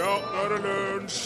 Ja, nå er det lunsj!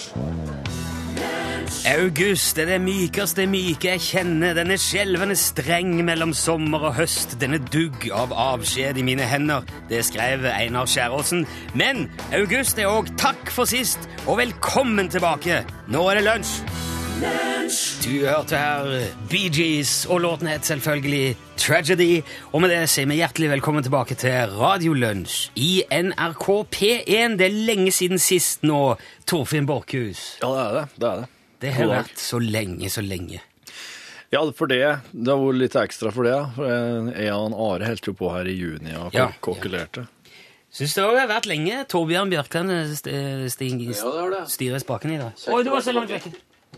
August er det mykeste myke jeg kjenner. Den er skjelvende streng mellom sommer og høst. Den er dugg av avskjed i mine hender. Det skrev Einar Skjæråsen. Men august er òg takk for sist, og velkommen tilbake. Nå er det lunsj! Du hørte her Bee Gees, og låten het selvfølgelig Tragedy. Og med det sier vi hjertelig velkommen tilbake til Radiolunsj i NRK P1. Det er lenge siden sist nå, Torfinn Borchhus. Ja, det er det. Det er det. Det har vært så lenge, så lenge. Ja, for det. Det har vært litt ekstra for det. ja. Han Are holdt jo på her i juni og Ja. kokkelerte. Syns det har vært lenge. Torbjørn Bjørkland eh, styrer spaken i dag. Oi, du var så langt vekk.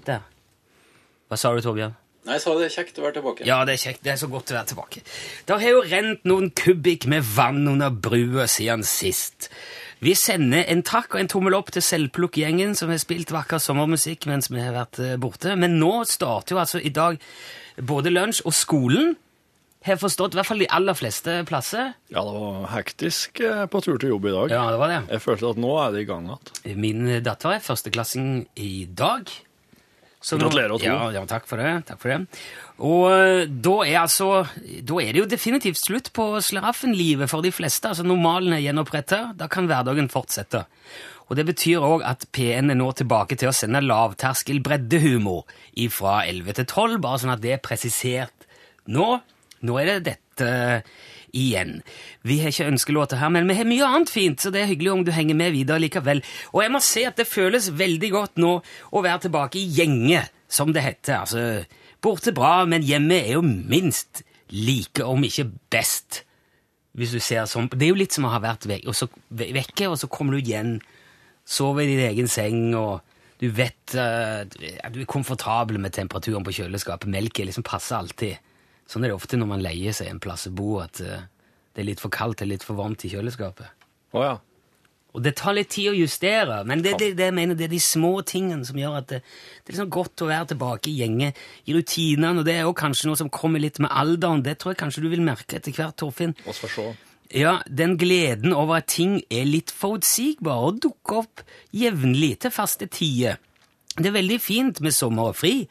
Der. Hva sa du, Torbjørn? Nei, jeg sa det er kjekt å være tilbake. Ja, det er kjekt. Det er så godt å være tilbake. Det har jo rent noen kubikk med vann under brua siden sist. Vi sender en takk og en tommel opp til Selvplukk-gjengen, som har spilt vakker sommermusikk mens vi har vært eh, borte. Men nå starter jo altså i dag både lunsj og skolen. Har forstått, i hvert fall de aller fleste plasser. Ja, det var hektisk eh, på tur til jobb i dag. Ja, det var det. Jeg følte at nå er det i gang igjen. Min datter er førsteklassing i dag. Så Gratulerer Gratulerer, to. Ja, ja, takk for det. Takk for det. Og eh, da er altså Da er det jo definitivt slutt på slaraffenlivet for de fleste. Altså Normalen er gjenoppretta. Da kan hverdagen fortsette. Og Det betyr òg at P1 er nå tilbake til å sende lavterskel breddehumor fra 11 til 12, bare sånn at det er presisert nå. Nå er det dette igjen. Vi har ikke ønskelåter her, men vi har mye annet fint, så det er hyggelig om du henger med videre likevel. Og jeg må si at det føles veldig godt nå å være tilbake i gjenge, som det heter. Altså, borte bra, men hjemme er jo minst like, om ikke best. Hvis du ser sånn. Det er jo litt som å ha vært vek, og så, ve- vekke, og så kommer du igjen, sover i din egen seng, og du vet uh, Du er komfortabel med temperaturen på kjøleskapet. Melk liksom passer alltid. Sånn er det ofte når man leier seg en plass å bo, at eh, det er litt for kaldt eller litt for varmt i kjøleskapet. Å ja. Og det tar litt tid å justere, men det, det, det, mener, det er de små tingene som gjør at det, det er liksom godt å være tilbake i gjenge, i rutinene, og det er jo kanskje noe som kommer litt med alderen. Det tror jeg kanskje du vil merke etter hvert, Torfinn. Vi får se. Ja, den gleden over at ting er litt forutsigbare og dukker opp jevnlig til faste tider. Det er veldig fint med sommer og fri.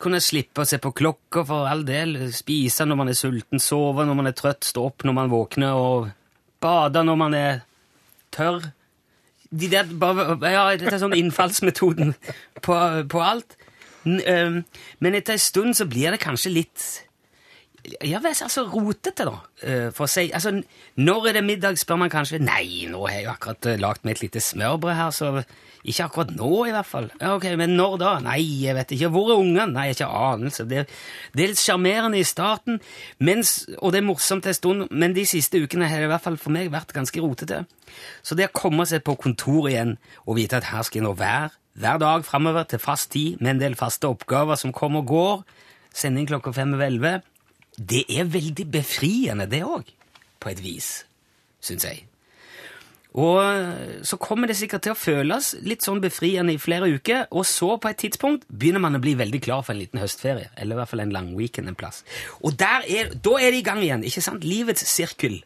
Kunne slippe å se på klokka for all del, spise når man er sulten, sove når man er trøtt, stå opp når man våkner, og bade når man er tørr. De der, bare, ja, dette er sånn innfallsmetoden på, på alt. Men etter en stund så blir det kanskje litt ja, altså rotete, da. eh, For å si, altså, når er det middag, spør man kanskje. Nei, nå har jeg jo akkurat uh, lagd meg et lite smørbrød her, så ikke akkurat nå, i hvert fall. Ja, ok, Men når da? Nei, jeg vet ikke. Hvor er ungene? Nei, jeg har ikke anelse. Det, det er litt sjarmerende i starten, mens, og det er morsomt en stund, men de siste ukene har det i hvert fall for meg vært ganske rotete. Så det å komme seg på kontoret igjen og vite at her skal jeg nå være hver dag framover til fast tid med en del faste oppgaver som kommer og går, sending klokka fem over elleve det er veldig befriende, det òg, på et vis, syns jeg. Og så kommer det sikkert til å føles litt sånn befriende i flere uker, og så på et tidspunkt begynner man å bli veldig klar for en liten høstferie, eller i hvert fall en lang weekend en plass. Og der er, da er det i gang igjen, ikke sant? Livets sirkel.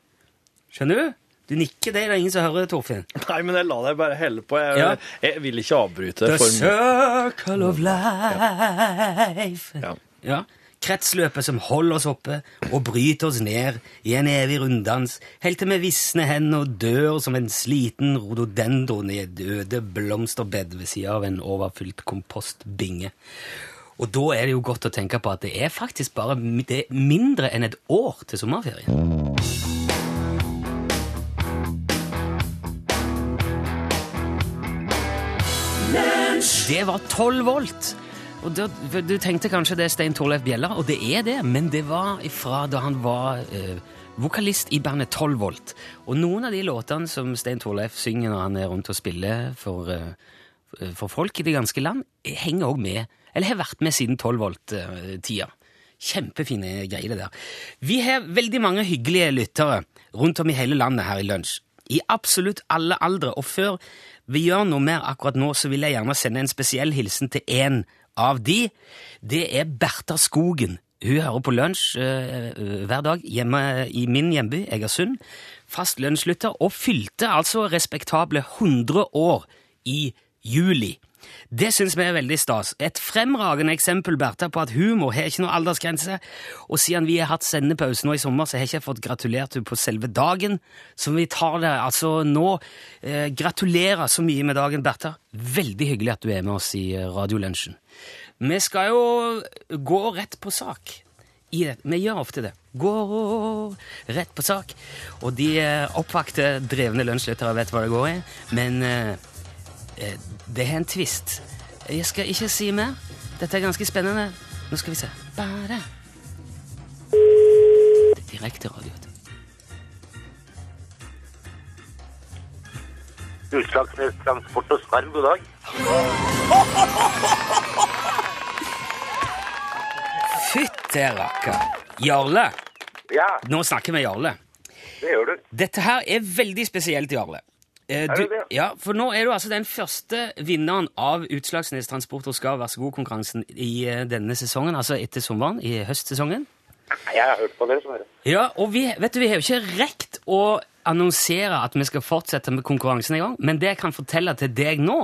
Skjønner du? Du nikker, det er det ingen som hører, Torfinn. Nei, men jeg la deg bare helle på. Jeg, Ja. jeg vil ikke avbryte. The circle of life. Ja. Ja. Kretsløpet som holder oss oppe og bryter oss ned i en evig runddans, helt til vi visner hen og dør som en sliten rododendron i et øde blomsterbed ved siden av en overfylt kompostbinge. Og da er det jo godt å tenke på at det er faktisk bare er mindre enn et år til sommerferien. Det var 12 volt. Og da, Du tenkte kanskje det er Stein Torleif Bjella, og det er det, men det var ifra da han var eh, vokalist i bandet 12 volt. Og noen av de låtene som Stein Torleif synger når han er rundt og spiller for, eh, for folk i det ganske land, henger òg med, eller har vært med siden 12 volt-tida. Kjempefine greier, det der. Vi har veldig mange hyggelige lyttere rundt om i hele landet her i lunsj. I absolutt alle aldre. Og før vi gjør noe mer akkurat nå, så vil jeg gjerne sende en spesiell hilsen til en av de. Det er Bertha Skogen. Hun hører på lunsj eh, eh, hver dag hjemme i min hjemby, Egersund. Fast lunsjlytter, og fylte altså respektable 100 år i juli. Det syns vi er veldig stas. Et fremragende eksempel Bertha, på at humor har ikke noe aldersgrense. Og siden vi har hatt sendepause nå i sommer, så har jeg ikke fått gratulert henne på selve dagen. Så vi tar det altså nå. Eh, gratulerer så mye med dagen, Bertha. Veldig hyggelig at du er med oss i eh, Radiolunsjen. Vi skal jo gå rett på sak. Vi gjør ofte det. Gå rett på sak. Og de eh, oppvakte, drevne lunsjlyttere vet hva det går i. Men eh, det er en twist. Jeg skal ikke si mer. Dette er ganske spennende. Nå skal vi se. Bare Det er direkte radio. Utslagsnes Transport og Skarv, god dag. Fytte rakker. Jarle. Ja, Nå snakker vi med Jarle. det gjør du. Dette her er veldig spesielt, Jarle. Eh, du, ja, for nå er du altså den første vinneren av Utslagsnes Transport og Skal vær så god-konkurransen i eh, denne sesongen, altså etter sommeren, i høstsesongen. Jeg har hørt på dere, som hører. Ja, og vi, vet du, vi har jo ikke rekt å annonsere at vi skal fortsette med konkurransen en gang, men det jeg kan fortelle til deg nå,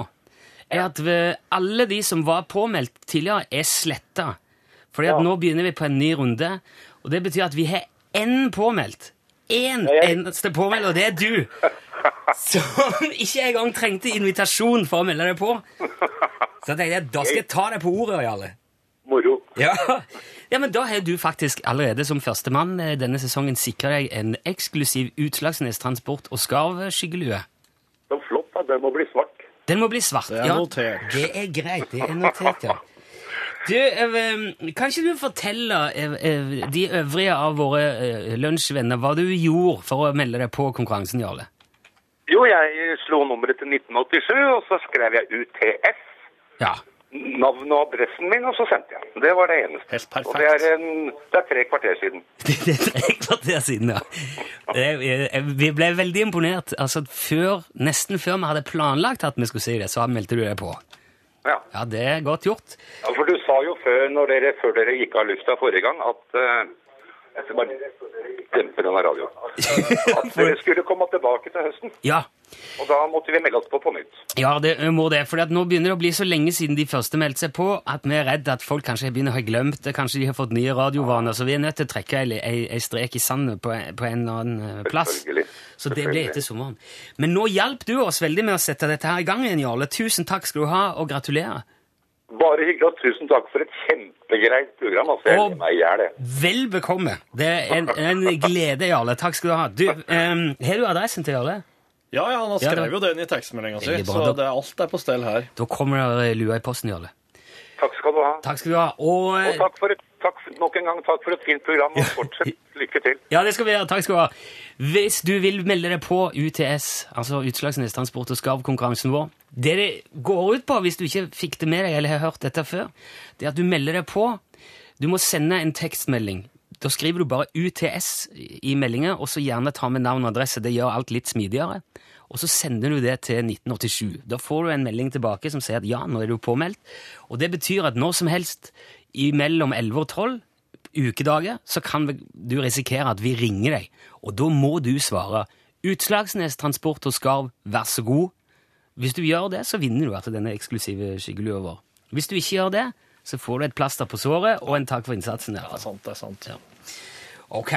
er at vi, alle de som var påmeldt tidligere, er sletta. Fordi at Ja. nå begynner vi på en ny runde, og det betyr at vi har én påmeldt. Én jeg- eneste påmeldt, og det er du! Som ikke engang trengte invitasjon for å melde deg på. Så jeg tenkte, da skal jeg ta deg på ordet, Jarle. Moro. Ja. ja, men da har du faktisk allerede som førstemann eh, denne sesongen sikra deg en eksklusiv Utslagsnes Transport og Skarv-skyggelue. Så flott, da. Den må bli svart. Den må bli svart. Det er ja. notert. Det er greit. Det er notert, ja. Du, eh, kan ikke du fortelle eh, eh, de øvrige av våre eh, lunsjvenner hva du gjorde for å melde deg på konkurransen, Jarle? Jo, jeg slo nummeret til 1987, og så skrev jeg UTS. Ja. Navnet og adressen min, og så sendte jeg. Det var det eneste. Helt perfekt. Og det er, en, det er tre kvarter siden. Det er tre kvarter siden, ja. Vi ble veldig imponert. Altså, før, Nesten før vi hadde planlagt at vi skulle si det, så meldte du deg på. Ja. Ja, det er godt gjort. ja, for du sa jo før, dere, før dere gikk av lufta forrige gang, at eh, Jeg skal bare dempe denne radioen. At dere skulle komme tilbake til høsten. Ja, Og da måtte vi melde oss på på nytt. ja det må det. For nå begynner det å bli så lenge siden de første meldte seg på, at vi er redd at folk kanskje begynner å ha glemt det. Kanskje de har fått nye radiovaner. Så vi er nødt til å trekke ei, ei, ei strek i sandet på, på en eller annen eh, plass. Så det ble etter sommeren. Men nå hjalp du oss veldig med å sette dette her i gang igjen, Jarle. Tusen takk skal du ha, og gratulerer. Bare hyggelig, og tusen takk for et kjempegreit program. Altså, jeg Og- meg i hjel. Vel bekomme. Det er en, en glede, Jarle. Takk skal du ha. Du, um, har du adressen til Jarle? Ja, ja, han Ja, det- skrev jo den i tekstmeldinga si, så det er alt er på stell her. Da kommer det lua i posten, Jarle. Takk skal du ha. Takk skal du ha. Og, Og takk for et, takk nok en gang takk for et fint program, og fortsett lykke til. Ja, det skal vi gjøre. Takk skal du ha. Hvis du vil melde deg på UTS, altså Utslagsnes Transport og Skarv-konkurransen vår Det det går ut på, hvis du ikke fikk det med deg eller har hørt dette før, det er at du melder deg på. Du må sende en tekstmelding. Da skriver du bare UTS i meldinga, og så gjerne ta med navn og adresse. Det gjør alt litt smidigere. Og så sender du det til 1987. Da får du en melding tilbake som sier at ja, nå er du påmeldt. Og det betyr at når som helst mellom 11 og 12 ukedager, så kan du risikere at vi ringer deg. Og da må du svare 'Utslagsnes Transport og Skarv, vær så god'. Hvis du gjør det, så vinner du etter denne eksklusive skyggelua vår. Hvis du ikke gjør det, så får du et plaster på såret og en takk for innsatsen. der. Er sant, det er sant. Ja. Ok,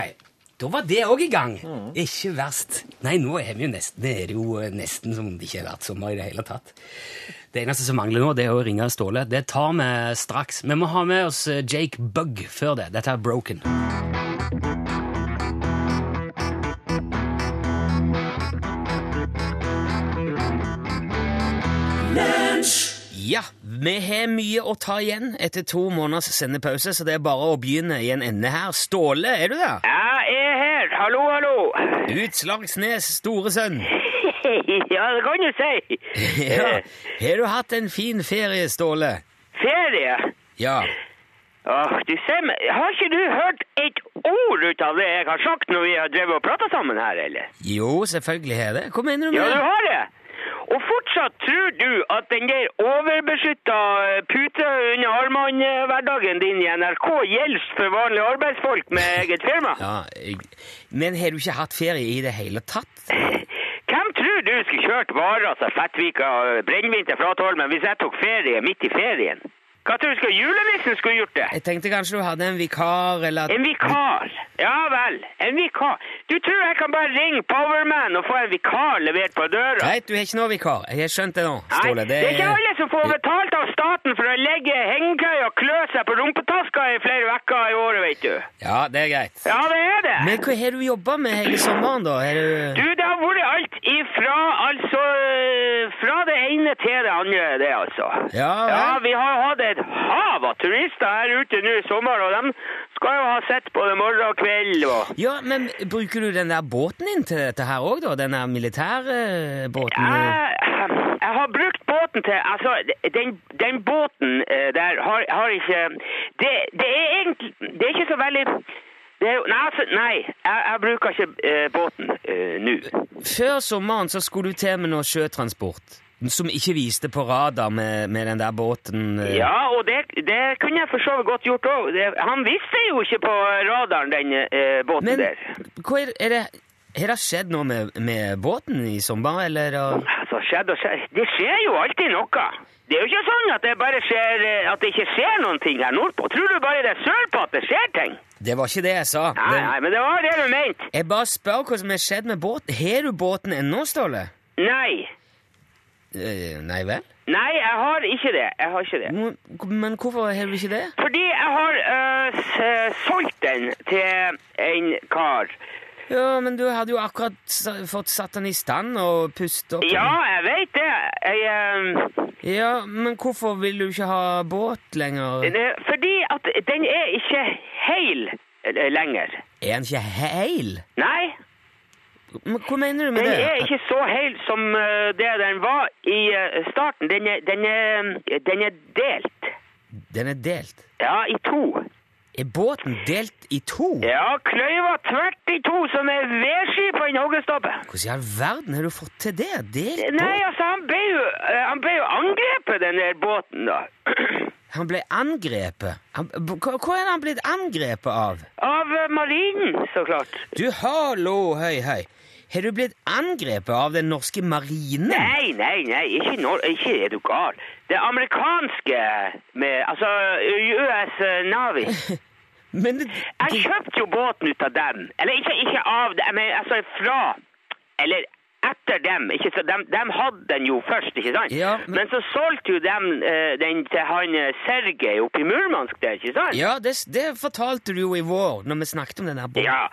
da var det òg i gang. Ikke verst. Nei, nå er vi jo nesten, det er jo nesten som det ikke har vært sommer i det hele tatt. Det eneste som mangler nå, det er å ringe Ståle. Det tar vi straks. Vi må ha med oss eh, Jake Bugg før det. Dette er Broken. Ja, vi har mye å ta igjen etter to måneders sendepause, så det er bare å begynne i en ende her. Ståle, er du der? Ja, Jeg er her. Hallo, hallo. Utslagsnes storesønn. ja, det kan du si. Ja. Har du hatt en fin ferie, Ståle? Ferie. Ja. Åh, du ser meg. Har ikke du hørt et ord ut av det jeg har sagt når vi har drevet og prata sammen her, eller? Jo, selvfølgelig har jeg det. Hva mener du Ja, du har det. Og fortsatt tror du at den der overbeskytta eh, pute under armene-hverdagen din i NRK gjelder for vanlige arbeidsfolk med eget firma? Ja. Men har du ikke hatt ferie i det hele tatt? Hvem tror du skulle kjørt varer, altså Fettvika og brennevin til Flatholmen, hvis jeg tok ferie midt i ferien? Hva tror du skal julenissen skulle gjort det? Jeg tenkte kanskje du hadde en vikar, eller at En vikar? Ja vel, en vikar. Du tror jeg kan bare ringe Powerman og få en vikar levert på døra? Nei, du har ikke noe vikar. Jeg har skjønt det nå, Ståle. det er ikke alle som får betalt av staten for å legge hengekøye og klø seg på rumpetaska i flere uker i året, vet du. Ja, det er greit. Ja, det er det. Men hva har du jobba med hele sommeren, da? Har Du, du det har vært alt ifra altså Fra det ene til det andre, det, altså. Ja? Ja, vi har hatt et hav av turister her ute nå i sommer, og de skal jo ha sett både morgen og kveld og Ja, men bruker du den der båten din til dette her òg, da? Den der militære båten? jeg, jeg har brukt båten til Altså, den, den båten eh, der har, har ikke det, det er egentlig Det er ikke så veldig det er, nei, altså, nei, jeg, jeg bruker ikke eh, båten eh, nå. Før sommeren så skulle du til med noe sjøtransport. Som ikke viste på radar med, med den der båten. eh. Ja, og det, det kunne jeg for så vidt godt gjort òg. Han visste jo ikke på radaren, den eh, båten Men der. hva er, er det Har det skjedd noe med, med båten i sommer, eller? Altså, skjedd og skjedd. Det skjer jo alltid noe. Det er jo ikke sånn at det bare skjer, eh, at det ikke skjer noen ting her nordpå. Tror du bare det er sørpå at det skjer ting? Det var ikke det jeg sa. Nei, nei, men det var det du mente. Jeg bare spør hva som har skjedd med båten. Har du båten ennå, Ståle? Nei. Eh, nei vel? Nei, jeg har ikke det. Jeg har ikke det. Men men hvorfor har du ikke det? Fordi jeg har øh, solgt den til en kar. Ja, men du hadde jo akkurat fått satt den i stand og pustet opp. Ja, jeg vet det. Jeg, øh, Ja, men hvorfor vil du ikke ha båt lenger? fordi at den er ikke heil lenger. Er den ikke heil? Nei, Men hva mener du med den det? er ikke så hel som øh, det den var i øh, starten. Den er, den, er, den er delt. Den er delt. Ja, i to. Er båten delt i to? Ja, kløyva tvert i to som er vedski på en hoggestoppe. Hvordan i all verden har du fått til det? Delt Nei, altså, han ble jo, øh, han ble jo angrepet, den der båten, da. Han ble angrepet. Han, hva, hva er han blitt angrepet av? Av øh, marinen, så klart. Du, hallo, høy, høy. Har du blitt angrepet av den norske marinen? Nei, nei, nei, ikke, nor ikke er du gal. Det amerikanske med Altså US Navy. Men det, Jeg det, kjøpte jo båten ut av dem. Eller ikke, ikke av dem, men altså fra Eller etter dem. Ikke så, De, de hadde den jo først, ikke sant? Ja, men- men... så solgte jo dem eh, den til han eh, Sergej oppe i Murmansk der, ikke sant? ja, det, det fortalte du jo i vår, når vi snakket om den der båten. Ja,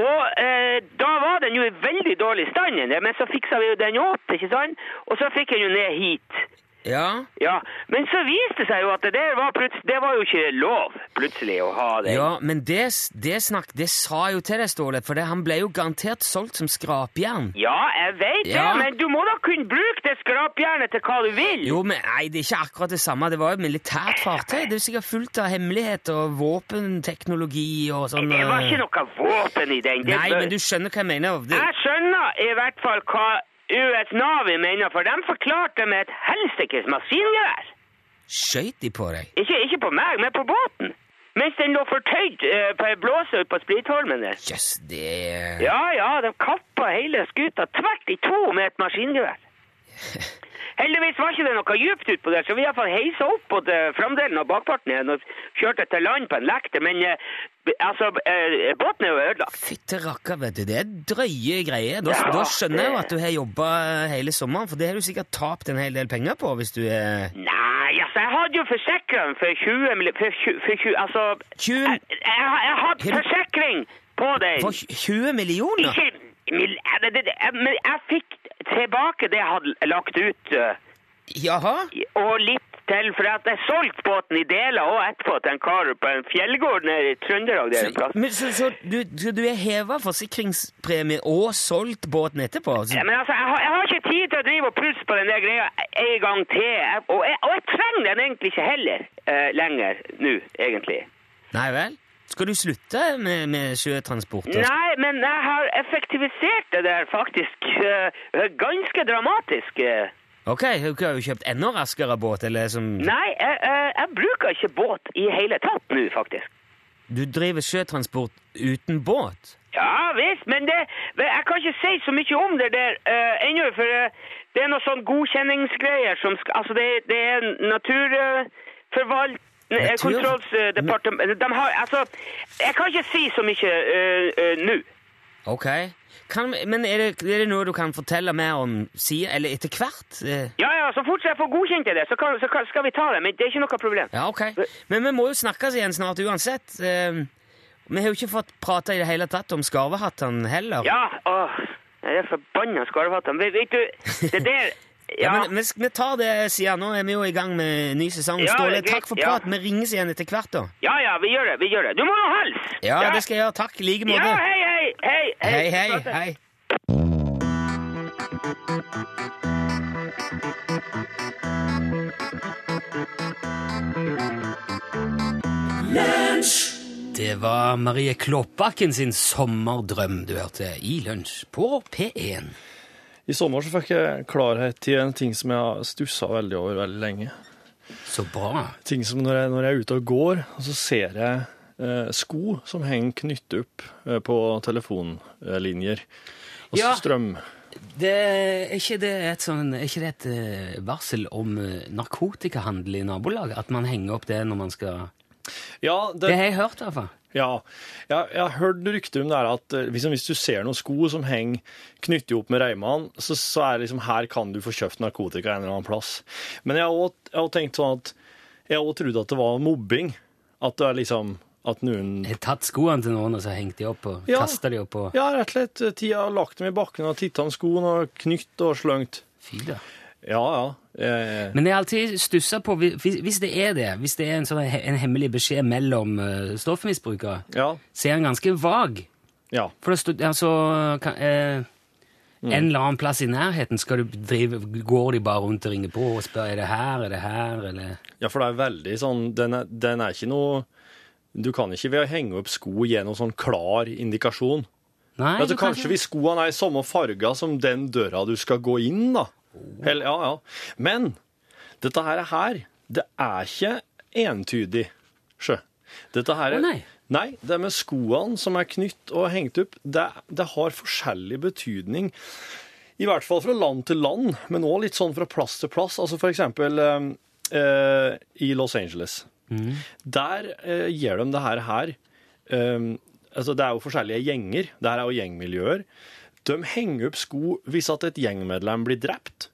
og eh, da var den jo i veldig dårlig stand, men så fiksa vi jo den opp, ikke sant? Og så fikk den jo ned hit. Ja, Ja, men så viste det seg jo at det var, det var jo ikke lov plutselig å ha det. ja men det, det, snakk, det sa jo til deg, Ståle, for det, han ble jo garantert solgt som skrapjern. Ja, jeg vet Ja. det, men du må da kunne bruke det skrapjernet til hva du vil. Jo, men nei, det er ikke akkurat det samme. Det var jo et militært fartøy. Det er sikkert fullt av hemmeligheter og våpenteknologi og sånn. Det var eh, ikke noe våpen i den. Det Nei, men du skjønner hva jeg mener. Det, Jeg skjønner i hvert fall hva US Navy mener, for de forklarte med et helsikes maskingevær. Skøyt de på deg? Ikke, ikke på meg, men på båten. Mens den lå fortøyd uh, på ei blåse ute på Splitholmen der. Yes, det Ja, ja, de kappa hele skuta tvert i to med et maskingevær. Heldigvis var ikke det noe dypt utpå der, så vi iallfall heisa opp både framdelen og bakparten igjen og kjørte til land på en lekte, men eh, altså, eh, båten er jo ødelagt. Fytte rakker, vet du. Det er drøye greier. Da, Ja, da skjønner jeg jo at du har jobba hele sommeren, for det har du sikkert tapt en hel del penger på hvis du er Nei, altså, jeg hadde jo forsikra for 20 mill... for 20, for 20 Altså, 20, jeg, jeg, jeg hadde forsikring på den. for 20 millioner? Ikke Men jeg fikk tilbake det jeg hadde lagt ut. eh, Jaha? Og litt til, for at jeg solgte båten i deler og etterpå til en kar på en fjellgård nede i Trøndelag. der en plass. men, så, så, du, du har heva forsikringspremie og solgt båten etterpå? Så, Ja, men altså, jeg har, jeg har ikke tid til å drive og pusse på den der greia en gang til. Jeg, og, jeg, og jeg trenger den egentlig ikke heller uh, lenger nå, egentlig. Nei vel? Skal du slutte med, med sjøtransport? Nei, men jeg har effektivisert det der faktisk uh, ganske dramatisk. eh. Ok, du har jo kjøpt enda raskere båt, eller som Nei, jeg, jeg, jeg bruker ikke båt i hele tatt nå, faktisk. Du driver sjøtransport uten båt? Ja visst, men det, jeg kan ikke si så mye om det der uh, ennå. For uh, det er noe sånn godkjenningsgreier som skal Altså, det, det er naturforvalt... Natur- Kontrolldepartementet De har Altså, jeg kan ikke si så mye uh, nå. Ok. Kan, men er det, er det noe du kan fortelle mer om siden, eller etter hvert? Eh, Ja, ja, så fort jeg får godkjent det, så, kan, så kan, skal vi ta det. Men det er ikke noe problem. Ja, ok. Men vi må jo snakkes igjen snart uansett. Vi har jo ikke fått prata i det hele tatt om skarvehattene heller. Ja, åh, er forbanna skarvehattene. Vet, vet du, det der Ja, Ja, men vi, tar det siden. Nå er vi jo i gang med ny sesong. Ja, Ståle, takk for ja. prat. Vi ringes igjen etter hvert, da. ja, ja, vi gjør det. Vi gjør det. Du må nå helse! Ja, det skal jeg gjøre. Takk i like måte. Ja, hei, hei, hei. Hei, hei, hei. Det var Marie Kloppbakken sin sommerdrøm du hørte i Lunsj på P1. I sommer så fikk jeg klarhet i en ting som jeg har stussa veldig over veldig lenge. Så bra. Ting som når jeg, når jeg er ute og går, og så ser jeg eh, sko som henger knyttet opp eh, på telefonlinjer. Og Ja. strøm. Det, er, ikke det et sånn, er ikke det et eh, varsel om eh, narkotikahandel i nabolaget? At man henger opp det når man skal Ja, Det har jeg hørt, i hvert fall. Ja, jeg, jeg har hørt rykter om det her at liksom, hvis, du ser noen sko som henger knyttet opp med reimene, så, så er det liksom her kan du få kjøpt narkotika en eller annen plass. Men jeg har også tenkt sånn at jeg har også trodd at det var mobbing. At det er liksom at noen har tatt skoene til noen og så hengt de opp og Ja. kastet de opp. Og... Ja, rett og slett. eh, Tida har lagt dem i bakken og titta om skoene og knytt og sløngt. Fy da. Ja, ja. Eh, Men jeg har alltid stussa på, hvis, hvis det er det, hvis det er en, sånn, en hemmelig beskjed mellom uh, stoffmisbrukere, ja. så er den ganske vag. Ja. For det altså kan, eh, Mm. En eller annen plass i nærheten skal du drive, går de bare rundt og ringer på og spør er det her, er det her, eller Ja, for det er veldig sånn Den er, den er ikke noe Du kan ikke ved å henge opp sko gi noen sånn klar indikasjon. Nei, altså, du kan kanskje ikke- hvis skoene er i samme farger som den døra du skal gå inn, da. Eller, ja, ja. Men dette her, er her det er ikke entydig, sjø. Dette her er, Å, nei. Nei, det med skoene som er knytt og hengt opp, det, det har forskjellig betydning. I hvert fall fra land til land, men òg litt sånn fra plass til plass. Altså for eksempel eh, eh, i Los Angeles. Der eh, gjør de det her her. Um, altså det er jo forskjellige gjenger. Det her er jo gjengmiljøer. De henger opp sko hvis at et gjengmedlem blir drept.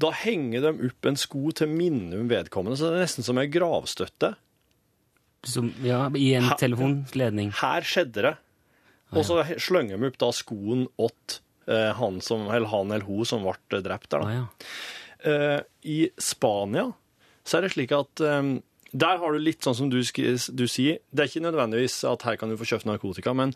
Da henger de opp en sko til minne om vedkommende, så det er nesten som en gravstøtte. som, ja, I en her, telefonledning. Her skjedde det. Og så slenger de opp da skoen åt eh, han, som, eller han eller hun som ble drept der. Da. Ah, ja. Eh, I Spania så er det slik at eh, der har du litt sånn som du, du sier. Det er ikke nødvendigvis at her kan du få kjøpt narkotika, men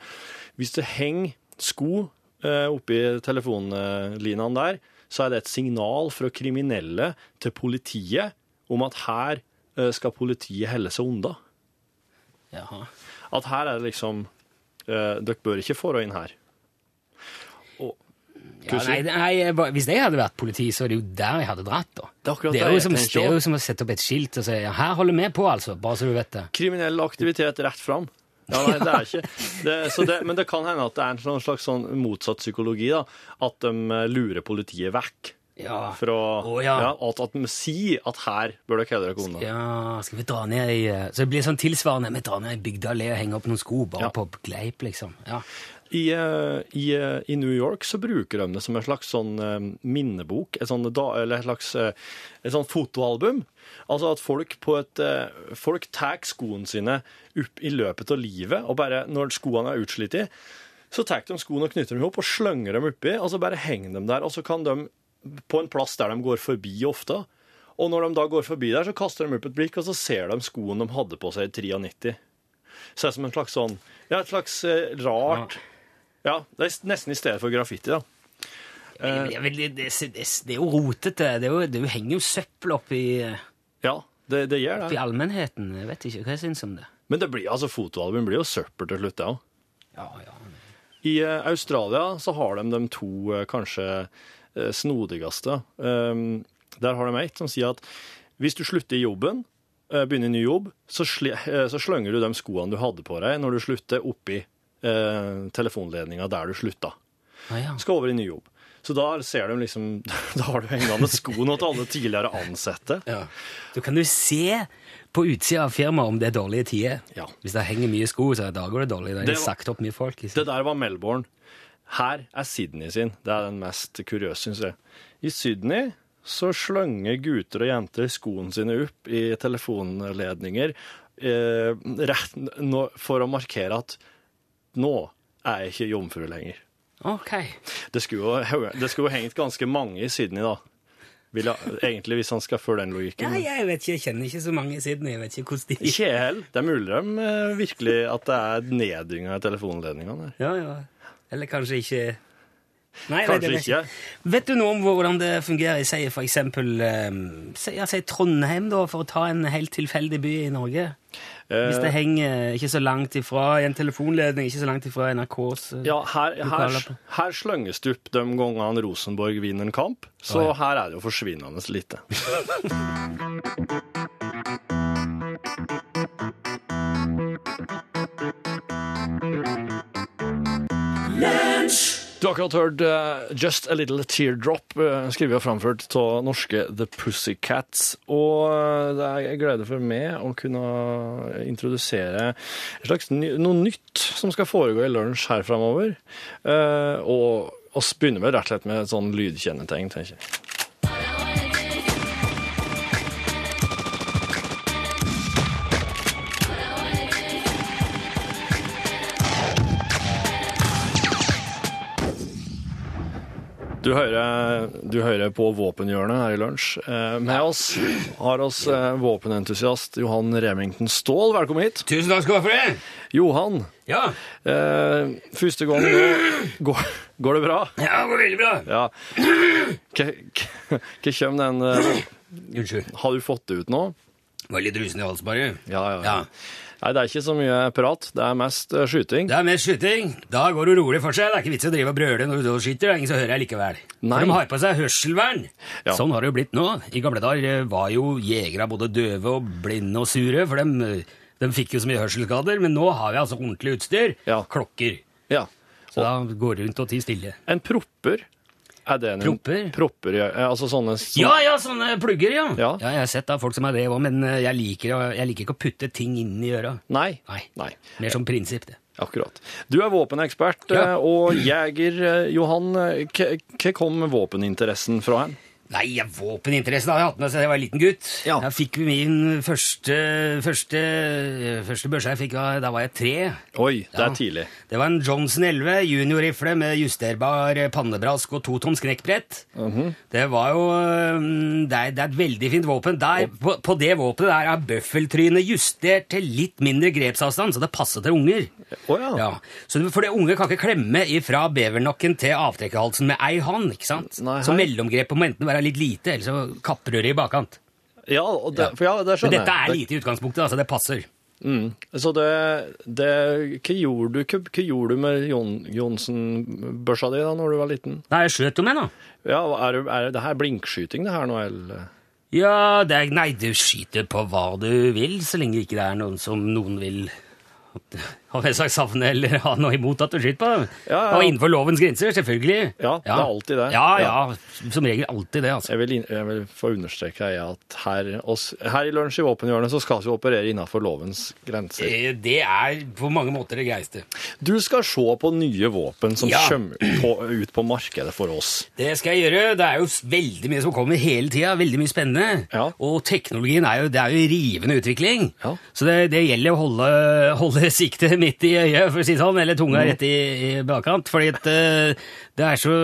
hvis det henger sko oppi telefonlinene der, så er det et signal fra kriminelle til politiet om at her eh, skal politiet helle seg unna. Jaha. At her er det liksom eh, Dere bør ikke få inn her. Ja, nei, nei, hvis jeg hadde vært politi, så er det jo der jeg hadde dratt. da. Det er det er, jo som, det er jo som å sette opp et skilt og si ja, 'her holder vi på', altså. Bare så du vet det. kriminell aktivitet rett fram. Ja, nei, det er ikke det, så det, Men det kan hende at det er en sånn slags sånn motsatt psykologi. da, At de eh, lurer politiet vekk. Ja. Fra, oh, ja. ja. at, at de sier at her bør dere holde dere unna. Ja, skal vi dra ned i eh, Så det blir sånn tilsvarende. Vi drar ned i bygda og henger opp noen sko bare Ja. på gleip, liksom. Ja. I, eh, i, I New York så bruker de det som en slags sånn minnebok, et sånn, eller et slags et sånn fotoalbum. Altså at folk på et eh, Folk tar skoene sine opp i løpet av livet, og bare når skoene er utslitt, i, så tar de skoene og knytter dem opp og slenger dem oppi, og så bare henger de der. Og så kan de på en plass der de går forbi ofte. Og når de da går forbi der, så kaster de opp et blikk, og så ser de skoene de hadde på seg i 93. Så det er som en slags sånn Ja, et slags eh, rart ja, det er nesten i stedet for graffiti, da. Det, det, det, det er jo rotete. Det, er jo, det henger jo søppel oppi, Ja, det, det gjør det. I allmennheten. Vet ikke hva jeg syns om det. Men det blir, altså, fotoalbum blir jo søppel til slutt, det òg. Ja, ja. I eh, Australia så har de de to eh, kanskje eh, snodigste. Um, der har de et som sier at hvis du slutter i jobben, begynner i ny jobb, så, slenger du de skoene du hadde på deg når du slutter, oppi telefonledninga der du slutta. Ah, ja. Skal over i ny jobb. Så da ser de liksom Da har du hengende skoene til alle tidligere ansatte. Ja. Så kan du se på utsida av firmaet om det er dårlige tider. Ja. Hvis det henger mye sko, så da går det dårlig. Er Det det sagt opp mye folk. Det der var Melbourne. Her er Sydney sin. Det er den mest kuriøse, syns jeg. I Sydney så slenger gutter og jenter skoene sine opp i telefonledninger eh, rett, nå, for å markere at nå er jeg ikke jomfru lenger. Ok. Det skulle, jo, det skulle jo hengt ganske mange i Sydney, da. Vil jeg, egentlig, hvis han skal følge den logikken. Ja, jeg vet ikke, jeg kjenner ikke så mange i Sydney. Jeg vet ikke hvordan de Ikke jeg. Det er mulig de eh, virkelig at det er neddynger i telefonledningene. Ja, ja. Eller kanskje ikke Nei, Kanskje vet, jeg ikke. Vet du noe om hvordan det fungerer i si, for eksempel um, si, sier Trondheim, da, for å ta en helt tilfeldig by i Norge? Hvis det Eh, henger ikke så langt ifra i en telefonledning, ikke så langt ifra NRKs eh, Ja, her, her, her slønges det opp de gangene Rosenborg vinner en kamp, så oh, ja. her er det jo forsvinnende lite. Du har akkurat hørt uh, Just a Little Teardrop, uh, skrevet og framført av norske The Pussycats. Og uh, det er en glede for meg å kunne introdusere ny, noe nytt som skal foregå i lunsj her framover. Uh, og vi begynner med rett og slett med et sånn lydkjennetegn, tenker jeg. Du hører, du hører på Våpenhjørnet her i lunsj. Eh, med oss har oss eh, våpenentusiast Johan Remington Ståhl. Velkommen hit. Tusen takk skal du ha for det! Johan, Ja, eh, første gang nå går, går det bra? ja det går veldig bra. Ja. Hva hva- hva kommer den eh, Unnskyld. Har du fått det ut nå? Var litt rusen i halsen, bare. Ja, ja. Ja. Nei, det er ikke så mye prat. Det er mest eh, skyting. Det er mest skyting. Da går det rolig for seg. Det er ikke vits i å drive og brøle når du skyter. Det er ingen som hører deg likevel. Nei. For de har på seg hørselvern. Ja. Sånn har det jo blitt nå. I gamle dager eh, var jo jegere både døve og blinde og sure, for de, de fikk jo så mye hørselsskader. Men nå har vi altså ordentlig utstyr. Ja. Klokker. Ja. Så da går det rundt og tier stille. En propper. Er det en Propper? Propper, ja. Altså sånne som- Ja, ja, sånne plugger, ja. Ja. jeg har sett da folk som er det òg, men eh, jeg liker, jeg liker ikke å putte ting inn i øra. Nei. Nei. Nei. Mer som prinsipp, det. Akkurat. Du er våpenekspert Ja. eh, og jeger. eh, Johan, hva hva kom våpeninteressen fra hen? Nei, våpeninteressen hadde jeg hatt med siden jeg var en liten gutt. Ja. Jeg fikk min første, første, første børse jeg fikk, da var jeg tre. Oi, det er tidlig. Det var en Johnson 11 juniorrifle med justerbar pannebrask og totoms knekkbrett. Mhm. Det var jo mm, det er, det er et veldig fint våpen. Der, på, på det våpenet der er bøffeltrynet justert til litt mindre grepsavstand, så det passer til unger. Oh, ja. Ja, så For det unge kan ikke klemme ifra bevernakken til avtrekkerhalsen med ei hånd. ikke sant? Nei, så mellomgrepet må enten være litt lite, eller så kapper det i bakkant. Ja, det, Ja. For ja, det Men jeg. dette er lite i utgangspunktet, altså det passer. Mm. Så det, det Hva gjorde du, hva, gjorde du med Jon, Johnsen-børsa di da når du var liten? Nei, jeg skjøt jo med, da. Ja, er, det- er det her blinkskyting, det her nå, eller? Ja, det er, nei, du skyter på hva du vil, så lenge ikke det er noen som noen vil ha jeg sagt savne eller ha noe imot at du skyter på dem. Ja, ja. Og innenfor lovens grenser, selvfølgelig. Ja, det er alltid det. Ja, ja, som regel alltid det, altså. Jeg vil, jeg vil få understreke at her, oss, her i Lunsj i Våpenhjørnet så skal vi operere innenfor lovens grenser. Eh, Det er på mange måter det greieste. Du skal se på nye våpen som kommer på, ut på markedet for oss. Det skal jeg gjøre. Det er jo veldig mye som kommer hele tida. Veldig mye spennende. Ja. Og teknologien er jo, det er jo rivende utvikling. Ja. Så det, det gjelder å holde, holde siktet midt i øyet, for å si det sånn, eller tunga rett i, i bakkant. Fordi at, eh, det, er så,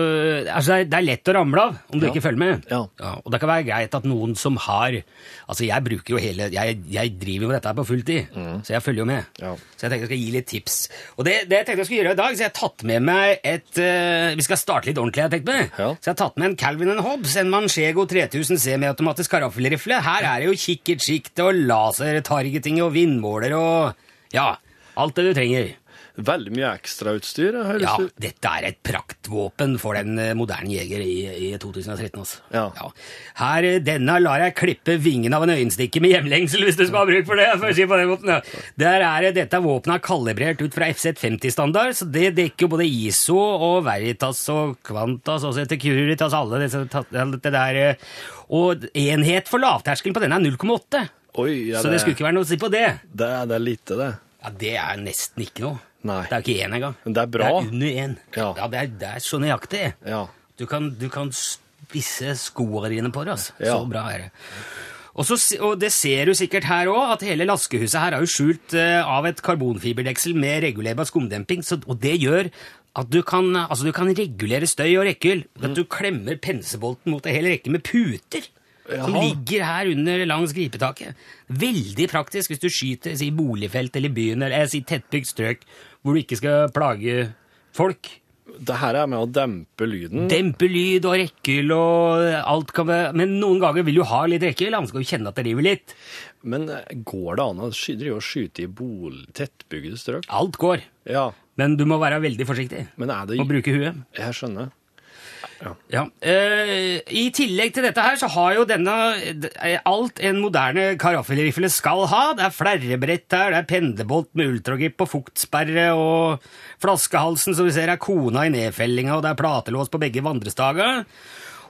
altså det er lett å ramle av om du Ja. ikke følger med. Ja. og det kan være greit at noen som har Altså, jeg bruker jo hele Jeg, jeg driver jo med dette på fulltid, så jeg følger jo med. Ja. Så jeg tenkte jeg skal gi litt tips. Og det, det jeg tenkte jeg skulle gjøre i dag, så jeg har tatt med meg et uh, Vi skal starte litt ordentlig, jeg tenkte meg. Ja. Så jeg har tatt med en Calvin Hobbes, en Manchego 3000 semiautomatisk karaffelrifle. Her er det jo kikkertsjikte og lasertargeting og vindmåler og Ja, alt det du trenger. Veldig mye ekstrautstyr. Ja, dette er et praktvåpen for den eh, moderne jeger i, i 2013. Altså. Ja. Her, eh, Denne lar jeg klippe vingen av en øyenstikke med hjemlengsel, hvis du skal ha bruk for det. for å si på den måten. Ja. Der er dette våpenet kalibrert ut fra FZ50-standard, så det dekker jo både ISO og Veritas og Quantas og Securitas, alle disse alt det der. eh, Og enhet for lavterskelen på denne er 0,8. Oi, ja, Så det skulle ikke være noe å si på det. det, det er lite, det. Ja, Det er nesten ikke noe. Nei. Det er ikke én engang. Men det er bra. Det er under én. Ja. det, er, det er så nøyaktig. Ja. Du kan, du kan spisse skoene dine på det. Altså. Ja. Så bra er det. Og, så, og det ser du sikkert her òg, at hele laskehuset her er jo skjult eh, av et karbonfiberdeksel med regulerbar skumdemping. Så, og det gjør at du kan, altså du kan regulere støy og rekkehyll. At du klemmer pensebolten mot en hel rekke med puter. Som ligger her under langs gripetaket. Veldig praktisk hvis du skyter i boligfelt eller i byen eller jeg sier tettbygd strøk hvor du ikke skal plage folk. Det her er med å dempe lyden. Dempe lyd og rekkehyll og alt kan være Men noen ganger vil du ha litt rekkehyll, han skal jo kjenne at det river litt. Men eh, går det an å drive og skyte i bol tettbygde strøk? Alt går, Ja, men du må være veldig forsiktig det og bruke huet. Jeg skjønner. Ja. Eh, I tillegg til dette her så har jo denne eh, alt en moderne karaffelrifle skal ha. Det er flerrebrett her, det er pendebolt med ultragrip og fuktsperre, og flaskehalsen som vi ser er kona i nedfellinga, og det er platelås på begge vandrestager.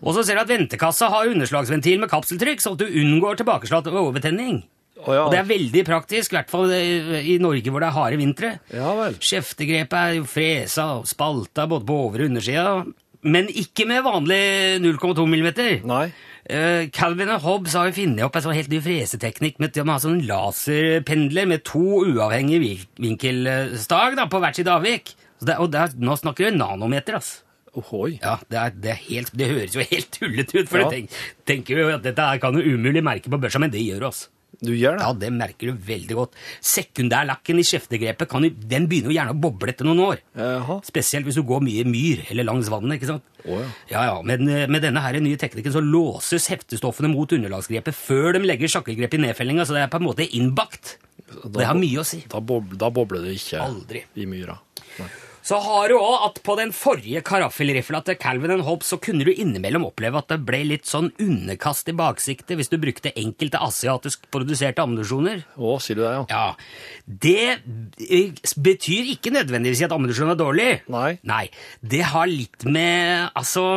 Og så ser du at ventekassa har underslagsventil med kapseltrykk, så at du unngår tilbakeslått og overtenning. Å ja. Og det er veldig praktisk, i hvert fall i i Norge hvor det er harde vintre. Ja vel. Skjeftegrepet er jo fresa og spalta både på over- og undersida, men ikke med vanlig 0,2 millimeter. Nei. Uh, Calvin og Hobbes har jo funnet opp en sånn helt ny freseteknikk med, har sånn laserpendler med to uavhengige vinkelstag da, på hvert sitt avvik. Så det, og det nå snakker vi nanometer, altså. Ohoi. Ja, det, er, det, er helt, det høres jo helt tullete ut, for Ja. tenk, tenker jo at dette kan jo umulig merke på børsa, men det gjør det, altså. Du gjør det? Ja, det merker du veldig godt. Sekundærlakken i skjeftegrepet kan den begynner jo gjerne å boble etter noen år. Aha. Spesielt hvis du går mye myr eller langs vannet. ikke sant? Oh, ja. ja, ja, Men eh, med denne her nye teknikken så låses heftestoffene mot underlagsgrepet før de legger sjakkelgrep i nedfellinga, så det er på en måte innbakt. Det har mye å si. Da, bob, da bobler det ikke Aldri. i myra. Nei. Så har du òg at på den forrige karaffelrifla til Calvin Hobbes så kunne du innimellom oppleve at det ble litt sånn underkast i baksiktet hvis du brukte enkelte asiatisk produserte ammunisjoner. Å, sier du det, ja? Ja, Det eh, betyr ikke nødvendigvis at ammunisjonen er dårlig. Nei. Nei, Det har litt med Altså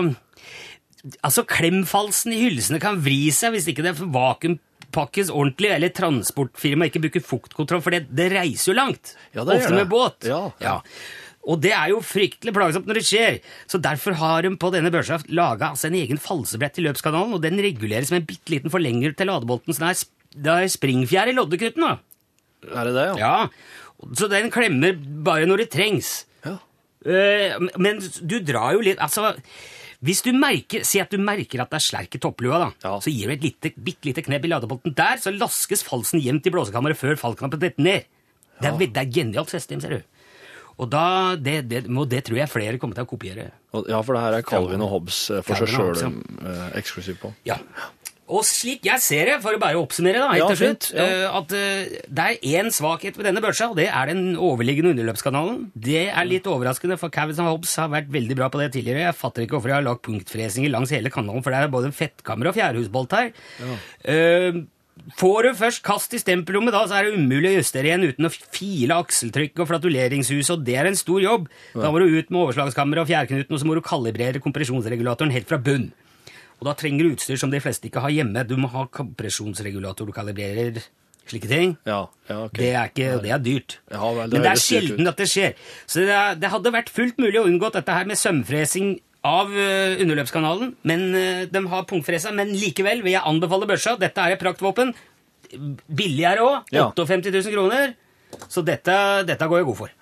Altså, Klemfalsen i hylsene kan vri seg hvis ikke det vakuumpakkes ordentlig, eller transportfirmaet ikke bruker fuktkontroll, for det, det reiser jo langt. Ja, det Ofte med båt. Ja, ja. Og det er jo fryktelig plagsomt når det skjer. Så derfor har de på denne børsa laga altså en egen falsebrett i løpskanalen, og den reguleres med en bitte liten forlenger til ladebolten, så det er, springfjær i loddeknuten. da. Er det det, ja? Ja, så den klemmer bare når det trengs. Ja. Eh, men du drar jo litt Altså, hvis du merker Si at du merker at det er slerk i topplua, da. Ja. Så gir du et lite, bitte lite knepp i ladebolten der, så laskes falsen jevnt i blåsekammeret før fallknappen detter ned. Det er, det er genialt system, ser du. Og da, det, det, det tror jeg flere kommer til å kopiere. Ja, for det her er Calvin og Hobbes eh, for seg og sjøl ja. eksklusiv på. Ja. Og slik jeg ser det, for å bare oppsummere, da, helt Ja, til slutt, ja. eh, at eh, det er én svakhet ved denne børsa, og det er den overliggende underløpskanalen. Det er litt overraskende, for Cavison Hobbes har vært veldig bra på det tidligere. Jeg fatter ikke hvorfor jeg har lagt punktfresinger langs hele kanalen, for det er både en fettkammer og fjærhusbolt her. Eh, Får du først kast i stempelrommet, da, så er det umulig å justere igjen uten å file akseltrykk og flatuleringshuset, og det er en stor jobb. Da må du ut med overslagskamera og fjærknuten, og så må du kalibrere kompresjonsregulatoren helt fra bunn. Og da trenger du utstyr som de fleste ikke har hjemme. Du må ha kompresjonsregulator, du kalibrerer slike ting. Ja, ja, ok. Det er, ikke, det er dyrt. Ja, vel, det Men det er sjelden at det skjer. Så det, det hadde vært fullt mulig å unngå dette her med sømfresing av eh, underløpskanalen. Men eh, De har punktfresa, men likevel vil jeg anbefale børsa. Dette er et praktvåpen. Billigere òg. Ja. 58 000 kroner. Så dette, dette går jeg god for.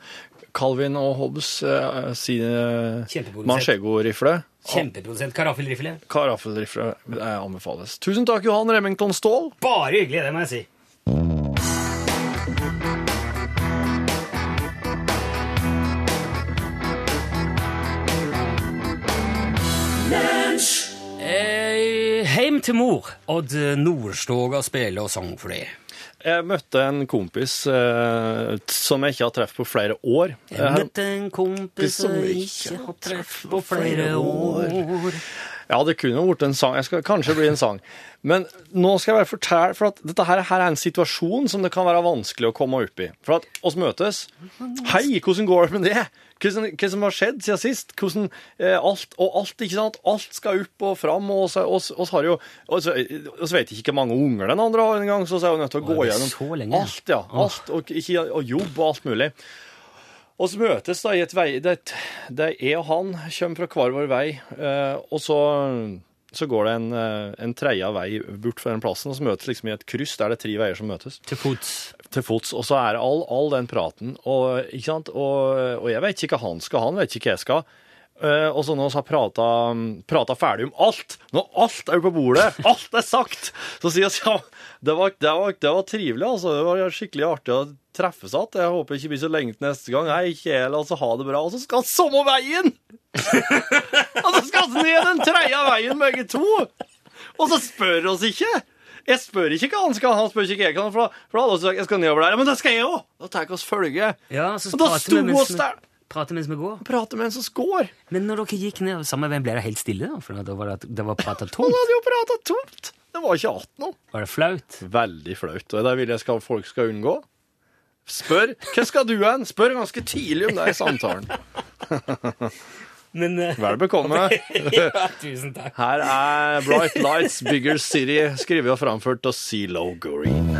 Calvin og Hobbes uh, sine. Manchego-rifle. Kjempeprodusent karaffelrifle. Karaffelrifle anbefales. Tusen takk, Johan Remington Ståhl. Bare hyggelig, det må jeg si. Eh, Heim til mor. Odd Nordstoga spiller og sang for deg. jeg møtte en kompis eh, som jeg ikke har truffet på flere år. Jeg Eh, møtte en kompis som jeg ikke har truffet på flere år. Ja, det kunne blitt en sang. Jeg skal kanskje bli en sang. Men nå skal jeg bare fortelle, for at dette her, her er en situasjon som det kan være vanskelig å komme opp i. For at oss møtes. Hei, hvordan går det med det? Hvordan, hva som har skjedd siden sist? Hvordan, eh, alt, og alt, ikke sant? Alt skal opp og fram, og så, oss, oss har jo oss, oss vet ikke hvor mange unger den andre har engang, så så er jo nødt til å gå gjennom alt, ja. Alt, og, ikke, og jobb og alt mulig. Og så møtes da i et vei Det, er jeg og han kommer fra hver vår vei, eh, og så, så går det en, eh, en tredje vei bort fra den plassen, og så møtes liksom i et kryss der det er tre veier som møtes. Til fots. Til fots. Og så er det all, all den praten, og, ikke sant? Og, og jeg vet ikke hva han skal, han vet ikke hva jeg skal. Eh, og så når vi har prata, prata ferdig om alt, når alt er på bordet, alt er sagt, så sier vi ja, det var, det, var, det var trivelig, altså. Det var skikkelig artig treffes igjen. Jeg håper ikke blir så lenge til neste gang. Hei, Kjell, altså, ha det bra. Og så skal han samme veien! og så skal han ned den tredje veien, begge to! Og så spør oss ikke! Jeg spør ikke hva han skal, han spør ikke jeg kan, for, for alle sagt jeg skal nedover der. Men det skal jeg òg! Da tar jeg oss følge. Ja, så Og da sto vi oss der prater mens vi går. Prate mens vi går. Men når dere gikk ned samme veien, ble det helt stille? da? For da var det, det var prata Han hadde jo prata tomt! Det var ikke 18 år. Var det flaut? Veldig flaut. Og det vil jeg skal, folk skal unngå. Spør hva skal du hen? Spør ganske tidlig om det i samtalen. Men eh, Vel bekomme. ja, Tusen takk. Her er Bright Lights, Bigger City, skrevet og framført av CeeLo Green.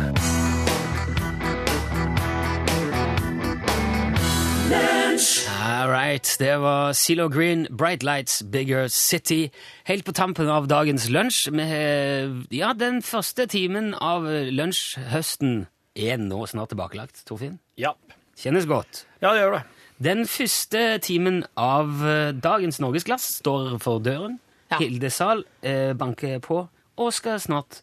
All right, det var Zelo Green, Bright Lights, Bigger City. Helt på tampen av dagens lunsj. Med, ja, den første timen av lunsjhøsten er nå snart tilbakelagt, Torfinn. Ja. Kjennes godt. ja, det gjør det. Den første timen av eh, dagens Norgesglass står for døren. Ja. Hilde Sahl eh, banker på og skal snart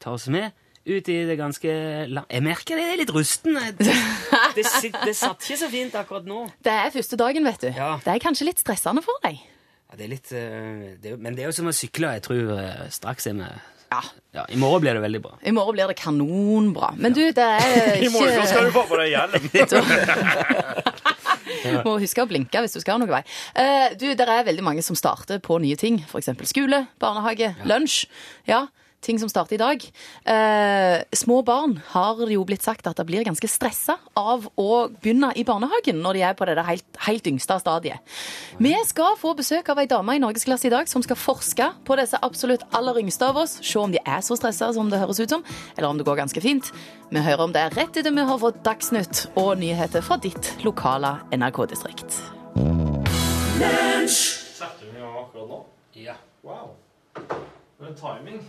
ta oss med ut i det ganske la Jeg merker det er litt rusten. Det, det, sit- det satt ikke så fint akkurat nå. Det er første dagen, vet du. Ja. Det er kanskje litt stressende for deg. Ja, det er litt, eh, det, men det er jo som å sykle. Jeg tror eh, straks er vi Ja. ja, I morgen blir det veldig bra. I morgen blir det kanonbra. Men du, det er ikke I morgen skal du få på deg hjelm. Må huske å blinke hvis du skal noen vei. Eh, du, det er veldig mange som starter på nye ting. F.eks. skole, barnehage, lunsj. Ja, ting som starter i dag. Eh, små barn har det jo blitt sagt at det blir ganske stressa av å begynne i barnehagen når de er på det der helt, helt yngste stadiet. Vi skal få besøk av ei dame i Norgesklasse i dag som skal forske på disse absolutt aller yngste av oss. Se om de er så stressa som det høres ut som, eller om det går ganske fint. Vi hører om det rett etter vi har fått Dagsnytt og nyheter fra ditt lokale NRK-distrikt. Setter du i gang akkurat nå? Ja. Wow. Men timing.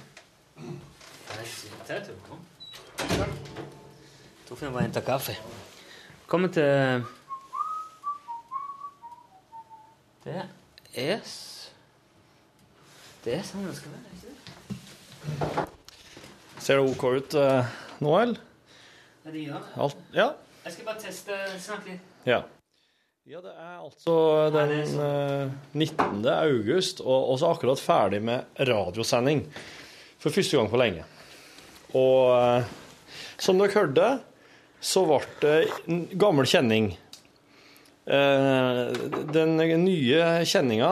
Torfinn var og henta kaffe. Kommer til Det er Det er sånn det skal være. ikke det? Ser det OK ut uh, nå, eller? Ja, det gjør det. Alt, ja. Jeg skal bare teste Snakk litt. ja. Ja, det er altså den eh, 19. august, og også akkurat ferdig med radiosending. For første gang på lenge. Og eh, som dere hørte, så ble det en gammel kjenning. Eh, den nye kjenninga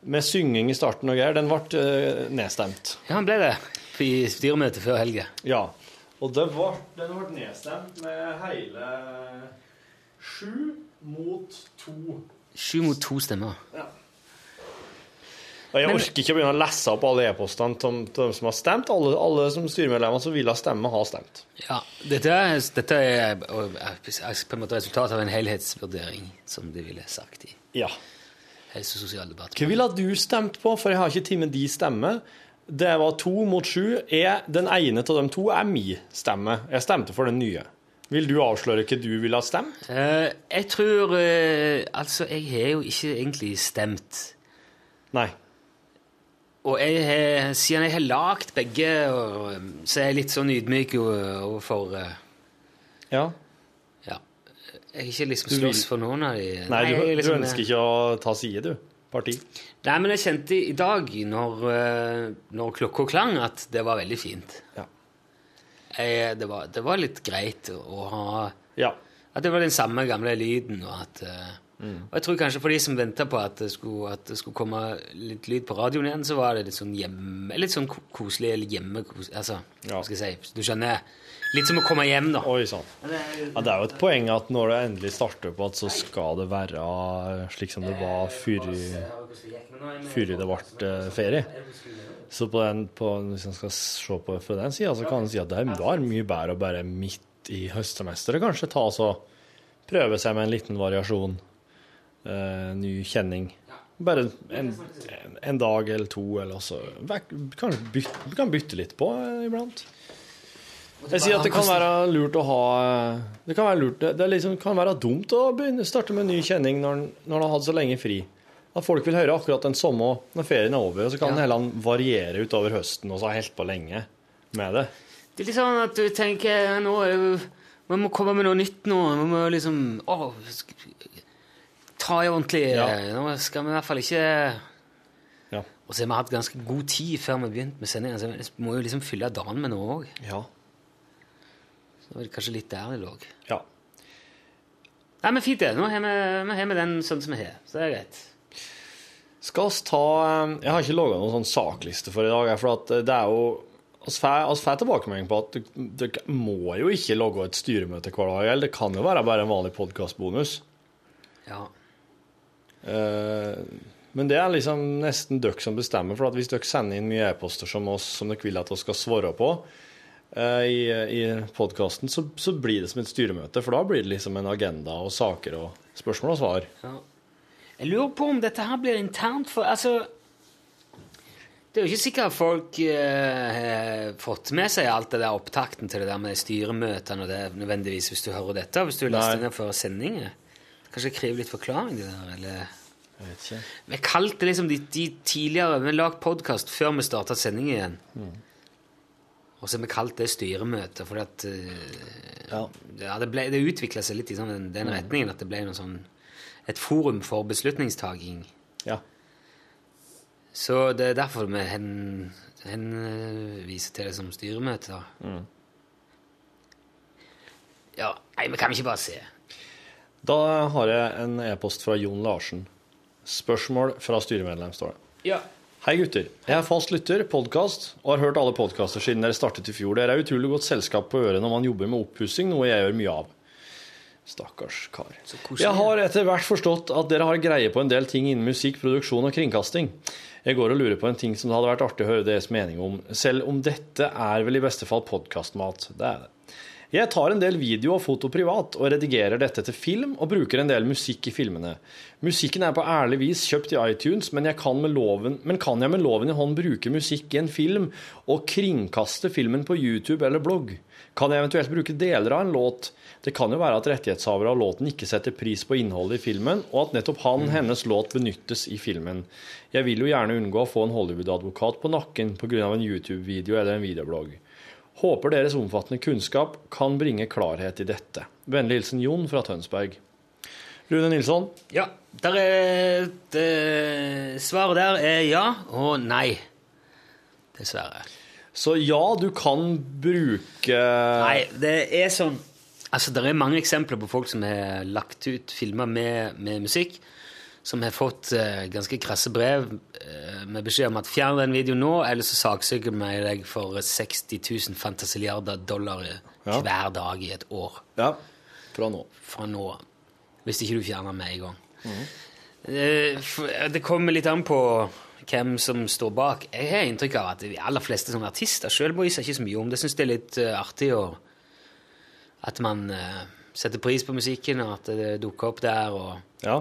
med synging i starten og greier, den ble eh, nedstemt. Ja, den ble det i styremøtet før helga. Ja. Og det ble, den ble nedstemt med hele sju mot to. Sju mot to stemmer. Og jeg Men- orker ikke å begynne å lese opp alle e-postene til dem som har stemt. Alle, alle som styremedlemmer som ville stemme, har stemt. Ja, dette er, dette er, er på en måte resultatet av en helhetsvurdering, som de ville sagt i Ja. Helse- og sosialdebatten. Hva ville du stemt på? For jeg har ikke tid med de stemmer. Det var to mot sju. Den ene av de to er min stemme. Jeg stemte for den nye. Vil du avsløre hva du ville ha stemt? Uh, jeg tror uh, Altså, jeg har jo ikke egentlig stemt. Nei. Og jeg har, siden jeg har lagd begge, så er jeg litt sånn ydmyk overfor eh, Ja. Ja. Jeg har ikke liksom slåss for noen av de Nei, du, jeg du liksom- ønsker ikke å ta side, du? Parti? Nei, men jeg kjente i dag, når, eh, når klokka klang, at det var veldig fint. Ja. Jeg, det, var, det var litt greit å ha Ja. At det var den samme gamle lyden, og at eh, Og jeg tror kanskje for de som venta på at det, skulle, at det skulle komme litt lyd på radioen igjen, så var det litt sånn hjemme Litt sånn koselig eller hjemme... Altså, Ja. hva skal jeg si? Du skjønner? Litt som å komme hjem, da. Oi sann. Ja, det er jo et poeng at når det endelig starter på at så skal det være slik som det var før det ble eh, ferie. Så på den, på, hvis en skal se på det fra den sida, så kan en si at det er, mye bedre å bare midt i høstsemesteret kanskje ta og så prøve seg med en liten variasjon. Eh, ny kjenning. Bare en, en, dag eller to, eller så Kanskje bytte, kan bytte litt på uh, iblant. Jeg sier at det kan være lurt å ha Det kan være, lurt, det, liksom, kan være dumt å begynne, starte med en ny kjenning når, en- har hatt så lenge fri. At folk vil høre akkurat den samme når ferien er over, og så kan Ja. heller variere utover høsten og så ha helt på lenge med det. Det er litt sånn at du tenker nå Vi må komme med noe nytt nå. Vi må liksom å, Ta i ordentlig. Nå skal vi i hvert fall ikke Ja. Og så har vi hatt ganske god tid før vi begynte med sendingen, så vi må jo liksom fylle dagen med noe òg. Ja. Så var det kanskje litt der det lå. ja. Nei, men fint, det. Nå har vi, har med den sånn som vi har. Så det er greit. Skal oss ta eh, Jeg har ikke laga noen sånn sakliste for i dag, for at det er jo Vi får tilbakemelding på at dere må jo ikke logge et styremøte hver dag. Eller det kan jo være bare en vanlig podkastbonus. Ja. Eh, Men det er liksom nesten dere som bestemmer. For at hvis dere sender inn mye e-poster som oss som dere vil at vi skal svare på eh, i, i podkasten, så, så blir det som et styremøte. For da blir det liksom en agenda og saker og spørsmål og svar. Ja. Jeg lurer på om dette her blir internt for Altså Det er jo ikke sikkert folk eh, har fått med seg alt det der opptakten til det der med styremøtene og det nødvendigvis hvis du hører dette, hvis du laster ned før sendinger. Kanskje krever litt forklaring, det der, eller Jeg vet ikke. Vi kalte liksom de, de tidligere Vi lagde lagd podkast før vi starta sending igjen. Og så har vi kalt det styremøte, fordi at eh, Ja. ja, det, ble- det utvikla seg litt i sånn, den, den retningen at det ble noe sånn, et forum for beslutningstaking. Ja. Så det er derfor vi hen- henviser til det som styremøte. da. Ja, nei, vi kan ikke bare se? Da har jeg en e-post fra Jon Larsen. Spørsmål fra styremedlem, står det. Ja. Hei gutter. Jeg er fast lytter, podkast, og har hørt alle podkaster siden dere startet i fjor. Dere er utrolig godt selskap på øret når man jobber med oppussing, noe jeg gjør mye av. Stakkars kar. Jeg har etter hvert forstått at dere har greie på en del ting innen musikk, produksjon og kringkasting. Jeg går og lurer på en ting som det hadde vært artig å høre deres mening om, selv om dette er vel i beste fall podkastmat. Det er det. Jeg tar en del video og foto privat og redigerer dette til film og bruker en del musikk i filmene. Musikken er på ærlig vis kjøpt i iTunes, men, jeg kan, med loven, men kan jeg med loven i hånd bruke musikk i en film og kringkaste filmen på YouTube eller blogg? Kan jeg eventuelt bruke deler av en låt? Det kan jo være at rettighetshavere av låten ikke setter pris på innholdet i filmen, og at nettopp han, hennes låt benyttes i filmen. Jeg vil jo gjerne unngå å få en Hollywood-advokat på nakken pga. en YouTube-video eller en videoblogg. Håper deres omfattende kunnskap kan bringe klarhet i dette. Vennlig hilsen Jon fra Tønsberg. Rune Nilsson, Ja, der er det, Svaret der er ja og nei. Dessverre. så ja, du kan bruke Nei, det er sånn Altså, det er mange eksempler på folk som har lagt ut filmer med, med musikk, som har fått eh, ganske krasse brev eh, med beskjed om at fjern den videoen nå, eller så saksøker vi deg for 60 000 fantasiliarder dollar Ja. hver dag i et år Ja, fra nå. fra nå. Hvis ikke du fjerner med en gang. Eh, for- Det kommer litt an på hvem som står bak. Jeg har inntrykk av at de aller fleste som artister sjøl bryr seg ikke så mye om det. Syns det er litt uh, artig å at man eh, setter pris på musikken, og at det dukker opp der. Og... Ja.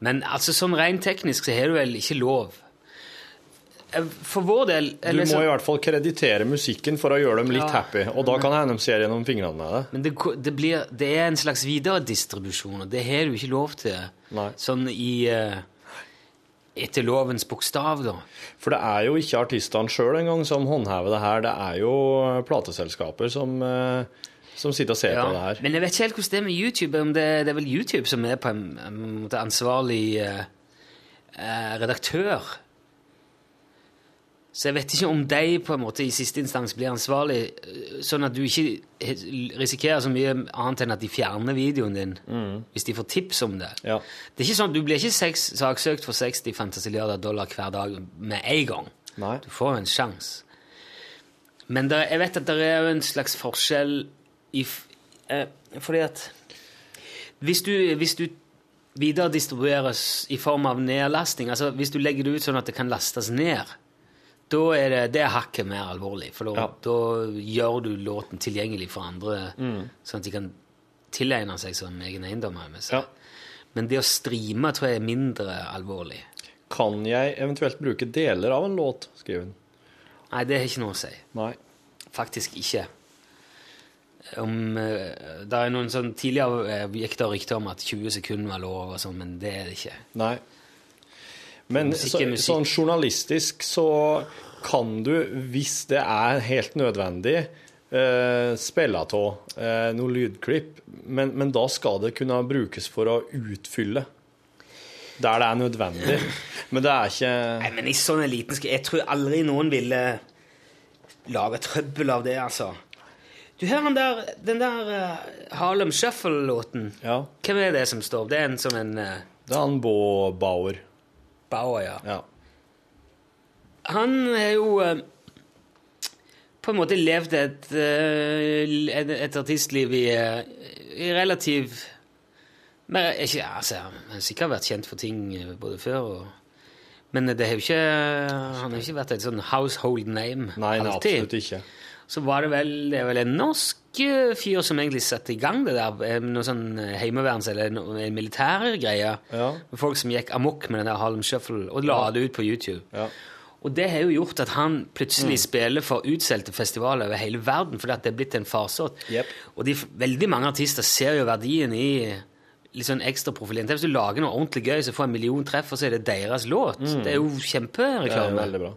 Men altså, sånn rent teknisk så har du vel ikke lov. Eh, For vår del Du må så- i hvert fall kreditere musikken for å gjøre dem litt Ja. happy, og da kan hende de ser gjennom fingrene med det. Men det, det, blir, det er en slags videredistribusjon, og det har du ikke lov til. Nei. Sånn i eh, Etter lovens bokstav, da. For det er jo ikke artistene sjøl engang som håndhever det her, det er jo plateselskaper som, eh, som sitter og ser på det her. Men jeg vet ikke helt hvordan det er med YouTube. Om det, det er vel YouTube som er på en, måte ansvarlig eh, redaktør. Så jeg vet ikke om de på en måte i siste instans blir ansvarlig, eh, sånn at du ikke risikerer så mye annet enn at de fjerner videoen din hvis de får tips om det. Ja. Det er ikke sånn, Du blir ikke sex, saksøkt for 60 fantasilliarder dollar hver dag med en gang. Nei. Du får en sjanse. Men der, jeg vet at det er jo en slags forskjell i eh, Fordi at hvis du, hvis du videredistribueres i form av nedlasting, altså hvis du legger det ut sånn at det kan lastes ned, da er det, det er hakket mer alvorlig. For da, Ja. da gjør du låten tilgjengelig for andre, sånn at de kan tilegne seg som egen eiendom. Ja. Men det å streame tror jeg er mindre alvorlig. Kan jeg eventuelt bruke deler av en låt, skriver hun. Nei, det har ikke noe å si. Nei. Faktisk ikke. Om, eh, det er noen sånn Tidligere gikk det rykter om at 20 sekunder var lov, og sånn, men det er det ikke. Nei. Men Musikk så, musikk. sånn journalistisk så kan du, hvis det er helt nødvendig, eh, spille av eh, noe lydklipp, men, men da skal det kunne brukes for å utfylle der det er nødvendig. Men det er ikke Nei, men i sånn en liten sk- Jeg tror aldri noen ville lage trøbbel av det, altså. Du hører den der, den der uh, Harlem Shuffle-låten. Ja. Hvem er det som står? Det er en som en uh, Det er han Bo Bauer. Bauer, ja. Ja. Han har jo uh, på en måte levd et, et, et artistliv i, i relativ men ikke, altså, Han har sikkert vært kjent for ting både før og Men det har jo ikke, han har ikke vært et sånn household name Nei, nei, absolutt ikke. Så var det vel, det vel en norsk eh, fyr som egentlig satte i gang det der, eh, noe sånn eh, heimeverns- eller en militær greie. Ja. Folk som gikk amok med den der Harlem Shuffle og la det ut på YouTube. Ja. Og det har jo gjort at han plutselig spiller for utsolgte festivaler over hele verden, fordi at det er blitt en farsott. Yep. Og de, veldig mange artister ser jo verdien i litt sånn ekstra profilering. Hvis du lager noe ordentlig gøy, så får en million treff, og så er det deres låt. Det er jo Det er kjempereklame. veldig bra.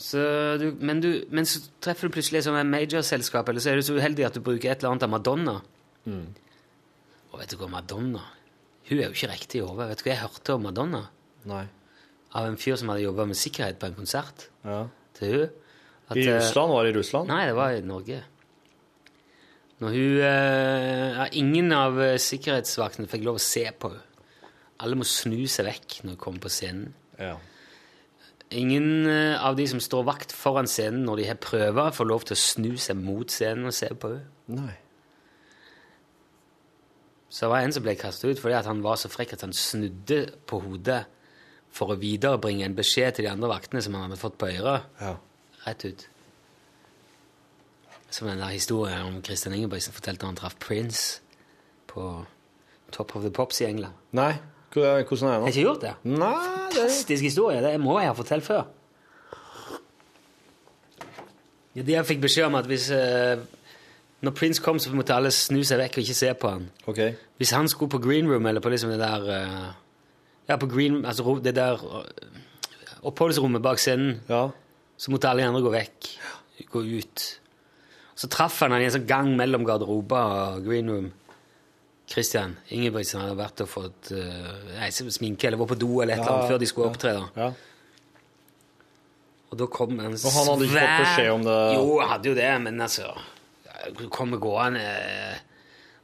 Så du, men, du, men så treffer du plutselig som major-selskap, eller så er du så uheldig at du bruker et eller annet av Madonna. Og vet du hva, Madonna Hun er jo ikke riktig i hodet. Vet du hva jeg hørte om Madonna? Nei. Av en fyr som hadde jobba med sikkerhet på en konsert Ja. til hun. At, I eh, Russland? Var det i Russland? Nei, det var i Norge. Når hun eh, ja, Ingen av eh, sikkerhetsvaktene fikk lov å se på henne. Alle må snu seg vekk når hun kommer på scenen. Ja. Ingen eh, av de som står vakt foran scenen når de har prøver, får lov til å snu seg mot scenen og se på henne. Så det var en som ble kastet ut fordi at han var så frekk at han snudde på hodet for å viderebringe en beskjed til de andre vaktene som han hadde fått på øret. Ja. Rett ut. Som den der historien om Christian Ingebrigtsen fortalte når han traff Prince på Top of the Pops i England. Nei. Hvordan er det nå? jeg ikke gjort det? Nei, det Fantastisk historie. Det må jeg ha fortalt før. Ja, de jeg fikk beskjed om at hvis eh, Når Prince kom, så måtte alle snu seg vekk og ikke se på han. OK. Hvis han skulle på green room, eller på liksom det der eh, Ja, på green Altså det der eh, oppholdsrommet bak scenen, Ja. så måtte alle de andre gå vekk. Gå ut. Så traff han han i en sånn gang mellom garderober og green room. Christian Ingebrigtsen hadde vært og fått uh, sminke eller var på do eller et eller annet før de skulle opptre. da. ja. Og da kom en Og han hadde ikke fått beskjed om det? Jo, han hadde jo det, men altså Du kommer gående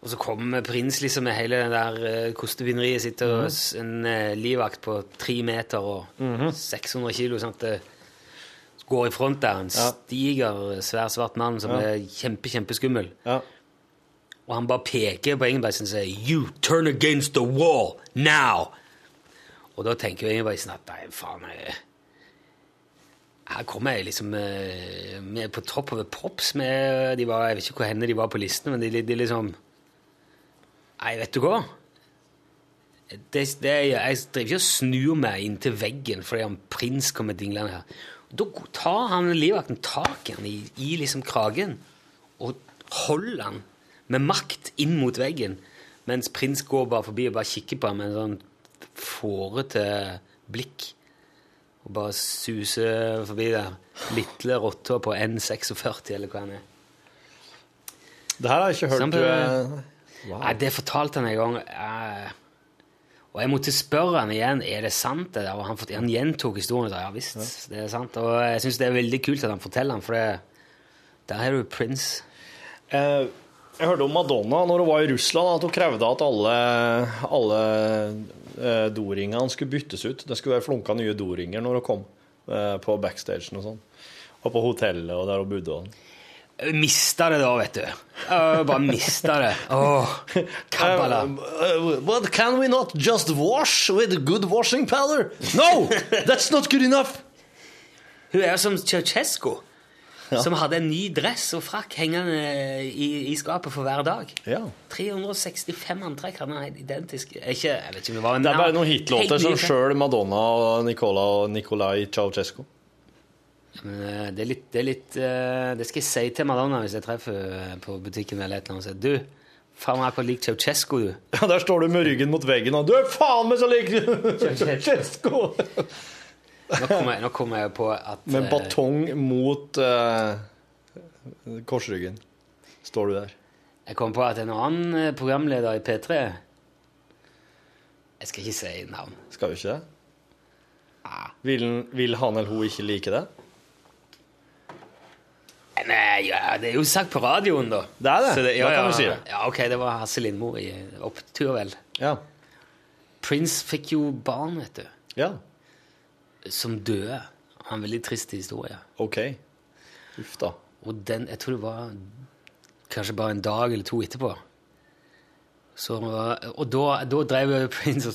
Og så kommer prins liksom med hele det der kostebinderiet sitt og Mhm. en livvakt på tre meter og 600 kilo. sånn at det går i front der. En stiger, svær, svart mann som Ja. er kjempe, kjempeskummel. ja. Og han bare peker på Ingebrigtsen og sier You turn against the wall now! Og da tenker jo Ingebrigtsen at nei, faen jeg, Her kommer jeg liksom eh, med på topp over props med de var, Jeg vet ikke hvor henne de var på listene, men de, de liksom Nei, vet du hva? Det, det, jeg driver ikke og snur meg inntil veggen fordi han prins kommer dinglende her. Da tar han livvakten tak i han i, i liksom kragen og holder han med makt inn mot veggen, mens prins går bare forbi og bare kikker på ham med en sånn fårete blikk. Og bare suser forbi der. Lille rotta på N46, eller hva han er. Det her har jeg ikke hørt Samtidig, eh, Wow. Nei, det fortalte han en gang. eh, Og jeg måtte spørre han igjen er det sant. det der? Og han, han gjentok historien. og sa, Ja visst, det er sant. Og jeg syns det er veldig kult at han forteller den, for det, der har du Prince. Eh, Jeg hørte om Madonna når hun var i Russland, at hun krevde at alle, alle eh, doringene skulle byttes ut. Det skulle være flunka nye doringer når hun kom eh, på backstagen og sånn. Og på hotellet og der hun bodde. og sånn. Mista det da, vet du. Jeg bare mista det. Åh, kabbala. Uh, but can we not just wash with good washing powder? No! That's not good enough! Hun er jo som Ceaucescu, som hadde en ny dress og frakk hengende i, i skapet for hver dag. Ja. 365 antrekk hadde han identisk. Ikke, jeg vet ikke det var en Det er bare noen hitlåter som sjøl Madonna og Nicola og Nicolai Ceaucescu. Eh, det er litt, det er litt eh, Det skal jeg si til Madonna hvis jeg treffer henne på butikken eller et eller annet. Du, faen meg akkurat lik Ceaucescu, du. Ja, Der står du med ryggen mot veggen og Du er faen meg så lik Ceaucescu! Nå kommer jeg, nå kom jeg på at Med eh, batong mot uh, korsryggen står du der. Jeg kom på at en annen eh, programleder i P3 Jeg skal ikke si navn. Skal du ikke det? Vil, han- vil han eller hun ikke like det? Nei, ja, det er jo sagt på radioen, da. Det er det. Så det kan ja, du si det. Ja, ok, det var Hasse Lindmo i opptur, vel. Ja. Prince fikk jo barn, vet du, Ja. Som døde. Han har en veldig trist historie. OK. Uff da. Og den, jeg tror det var kanskje bare en dag eller to etterpå. Så, og da, da drev Prince og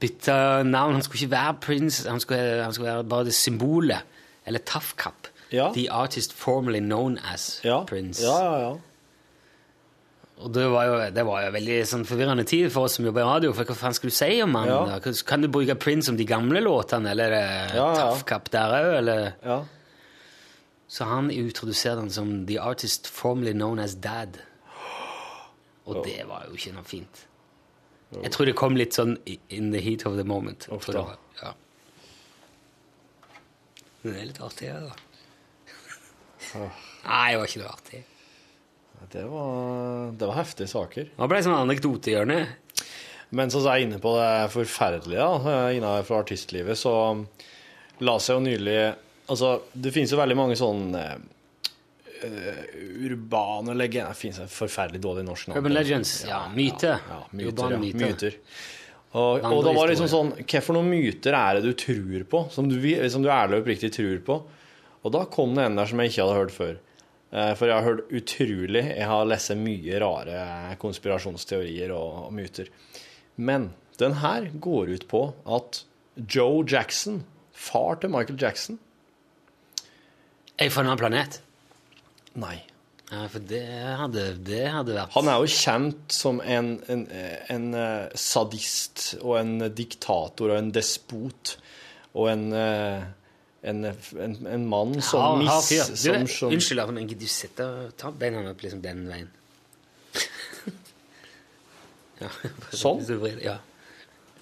bytta navn. Han skulle ikke være Prince, han skulle, han skulle være bare det symbolet. Eller Tafkap. Ja. The artist formerly known as Ja. Prince. Ja, ja, ja. Og det var, jo, det var jo veldig sånn forvirrende tid for oss som jobber i radio. For hva faen skal du si om han? Ja. Kan- du bruke Prince om de gamle låtene, eller er det Ja, ja. Tafkap der òg, eller? ja. Så han introduserte han som the artist Formally known as Dad. Og det var jo ikke noe fint. Jeg tror det kom litt sånn in the heat of the moment. Ofte. det var- Ja. Men det er litt artig, det, da. Nei, det var ikke noe artig. Det var, det var heftige saker. Det ble sånn anekdotehjørne. Mens vi er inne på det forferdelige da, innenfor artistlivet, så la seg jo nylig Altså, det finnes jo veldig mange sånne uh, urbane legender Det finnes en forferdelig dårlig norsk navn. Urban Legends. Ja, myte. Ja, myter. Urban ja, myter. myter. Og, og da var det liksom sånn Hva noen myter er det du tror på? Som du, som du ærlig og oppriktig tror på? Og da kom det en der som jeg ikke hadde hørt før. Eh, For jeg har hørt utrolig Jeg har lest mye rare konspirasjonsteorier og, myter. Men den her går ut på at Joe Jackson, far til Michael Jackson Er fra en annen planet? Nei. Ja, for det hadde, det hadde vært Han er jo kjent som en, en, en eh, sadist og en diktator og en despot og en, eh, en, en, en mann som hard miss... Du, Som, som, Unnskyld, men gidder du sette, ta beina opp liksom den veien? ja. Sånn? Hvis Ja.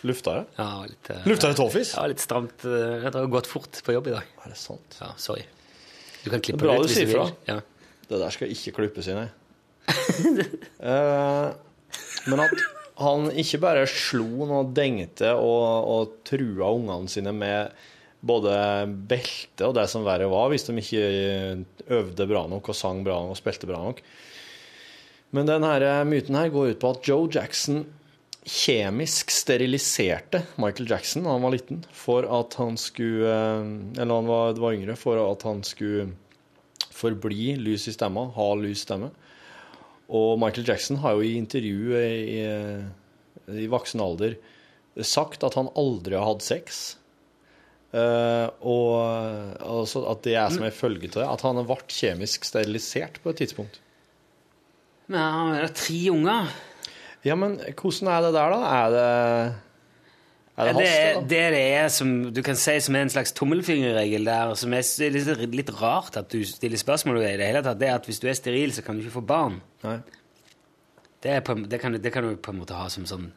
Lufta det? ja litt, eh, Lufta det tåfis? Ja, litt stramt. eh, Jeg har gått fort på jobb i dag. Er det sant? Ja, sorry. Du kan klippe Det er bra det ut du vil. sier du sier fra. Ja. Det der skal ikke klippes inn, nei. Eh, men at han ikke bare slo og dengte og, og trua ungene sine med både belte og det som verre var, hvis de ikke øvde bra nok og sang bra nok og spilte bra nok. Men denne myten her går ut på at Joe Jackson kjemisk steriliserte Michael Jackson da han var liten, for at han skulle eh, Eller han var, var yngre, for at han skulle forbli lys i stemma, ha lys stemme. Og Michael Jackson har jo i intervju i, i voksen alder sagt at han aldri har hatt sex. Eh, og altså at det er som en følge av det, at han ble kjemisk sterilisert på et tidspunkt. Men han har tre unger. Ja, men hvordan er det der, da? Er det Er det det, er, det, det er som du kan si som er en slags tommelfingerregel der, som er litt, litt rart at du stiller spørsmål ved i det hele tatt, det er at hvis du er steril, så kan du ikke få barn. På, det, kan, det kan du på en måte ha som sånn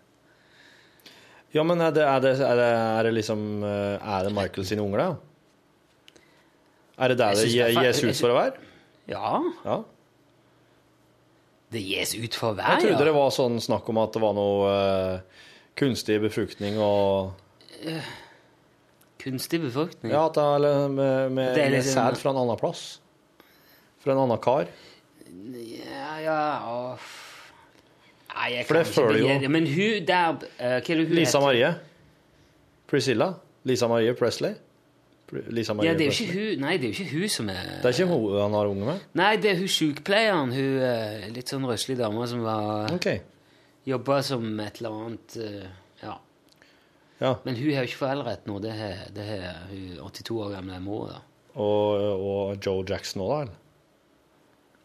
Ja, men er det, er det, er det, er det liksom eh, Er det Michael sine unger, da? Er det der det gis ut for å være? Ja, Ja. det gis ut for å være, ja. Jeg trodde det var sånn snakk om at det var noe uh, kunstig befruktning og Kunstig befruktning? Ja, at det er med, med, Det er med liksom- sæd fra en annen plass. Fra en annen kar. Ja, ja og... Nei, jeg For det føler jo-. Men hun der uh, Hva er det hun Lisa heter? Marie. Priscilla. Lisa Marie Presley. Lisa Marie Ja, det er jo ikke hun Nei, det er jo ikke hun som er Det er ikke hun han har unge med? Nei, det er hun sykepleieren. Hun eh, litt sånn røslig dame som var okay. Jobba som et eller annet eh, Ja. Ja. Men hun har jo ikke foreldrerett nå. Det har hun 82 år gamle mor. da. Og, og Joe Jackson òg, da?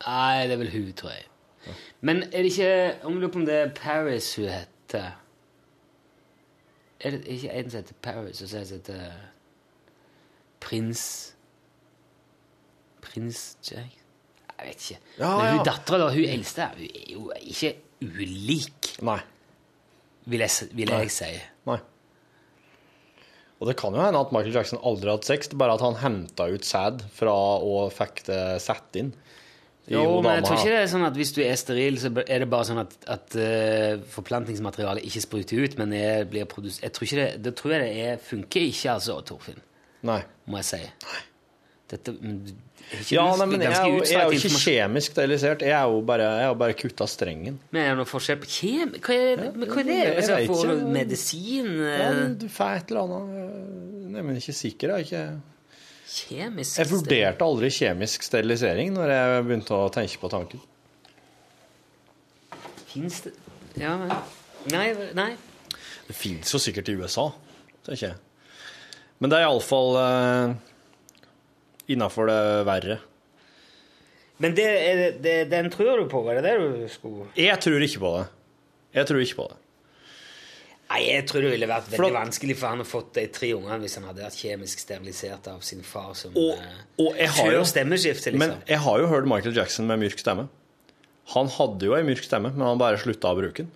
Nei, det er vel hun, tror jeg. Men er det ikke Om lurer på om det er Paris hun heter Er det ikke en som heter Paris, og så en som heter Prins Prins Jack Jeg vet ikke. Ja, Men hun ja. dattera, da, hun eldste, hun er jo ikke ulik, Nei. vil jeg, vil jeg Nei. si. Nei. Og det kan jo hende at Michael Jackson aldri har hatt sex, det bare at han henta ut sæd fra og fikk det satt inn. Jo, men jeg tror ikke det er sånn at hvis du er steril, så er det bare sånn at, at uh, forplantningsmaterialet ikke spruter ut, men det blir produsert Jeg tror ikke det, det tror jeg det er, funker ikke, altså, Torfinn, Nei. må jeg si. Dette er ikke Ja, nei, men jeg, er jo- jeg er jo ikke kjemisk sterilisert. Jeg er jo bare, jeg bare kutta strengen. Men er det noe forskjell på kjem... Hva er, hva er det? Altså, får du medisin Ja, eh, men du får et eller annet Nei, men ikke sikker. Jeg, er ikke... Kjemisk jeg vurderte aldri kjemisk sterilisering når jeg begynte å tenke på tanken. Fins det Ja, men Nei, nei. Det fins jo sikkert i USA, tenker jeg. Men det er iallfall uh, innafor det verre. Men det, det, det, den tror du på? Var det det du skulle Jeg tror ikke på det. Jeg tror ikke på det. Nei, jeg tror det ville vært veldig at- vanskelig for han å fått de tre ungene hvis han hadde vært kjemisk sterilisert av sin far som Og, eh, og jeg har før jo stemmeskiftet, Men liksom. jeg har jo hørt Michael Jackson med mørk stemme. Han hadde jo ei mørk stemme, men han bare slutta å bruke den.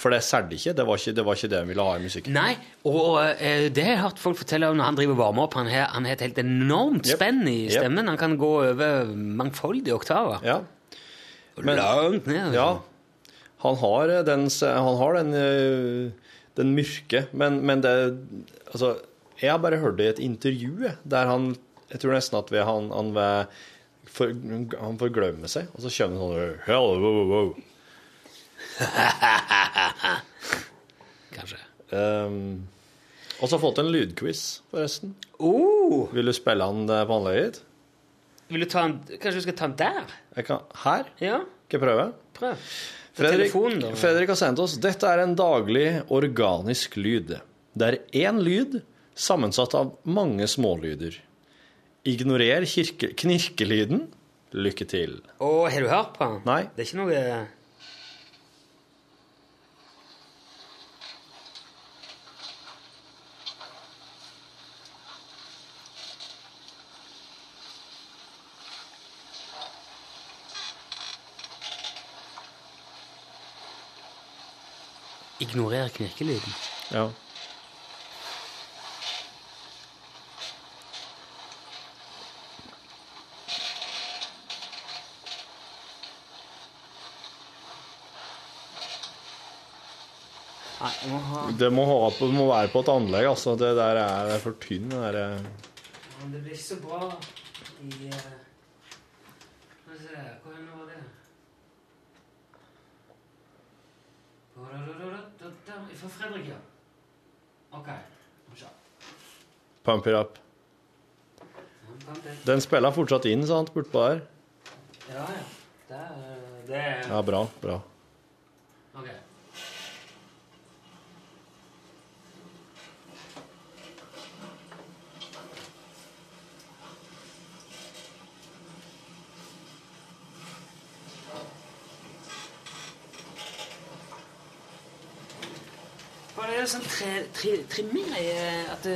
For det særde ikke. Det var ikke det var ikke det han ville ha i musikken. Nei, og eh, det har jeg hørt folk fortelle om når han driver varme opp. Han har, han har et helt enormt Yep. spenn i Yep. Han kan gå over mangfoldige oktaver. Ja. Men- Langt ned. ja. Han har eh, den, han har den, den mørke, men, men det Altså, jeg har bare hørt det i et intervju der han Jeg tror nesten at vi, han, han, for, han forglemmer seg, og så kommer han sånn Hello, wow, wow. Kanskje. Um, og så har jeg fått en lydquiz, forresten. Oh, Vil du spille den eh, på anlegget ditt? vil du ta den Kanskje du skal ta den der? Kan, her? Ja, Skal jeg prøve? prøv. Fredrik, telefonen, da. Fredrik har sendt oss Dette er en daglig organisk lyd. Det er én lyd sammensatt av mange smålyder. Ignorer kirke, knirkelyden. Lykke til. Å, har du hørt på den? Nei. Det er ikke noe Ignorer knirkelyden. Ja. Nei, må ha Det må, ha på, må være på et anlegg, altså. Det der er, det er for tynn. Det der, Ja, Men det blir ikke så bra i eh, Skal vi se Hvor er Fra Fredrik, ja. OK. Pump it up. Den spiller fortsatt inn, sant, bortpå der. Ja, ja. Det er, det er Ja, bra. Bra. OK. Sånn tre, tre, trimming i eh, at du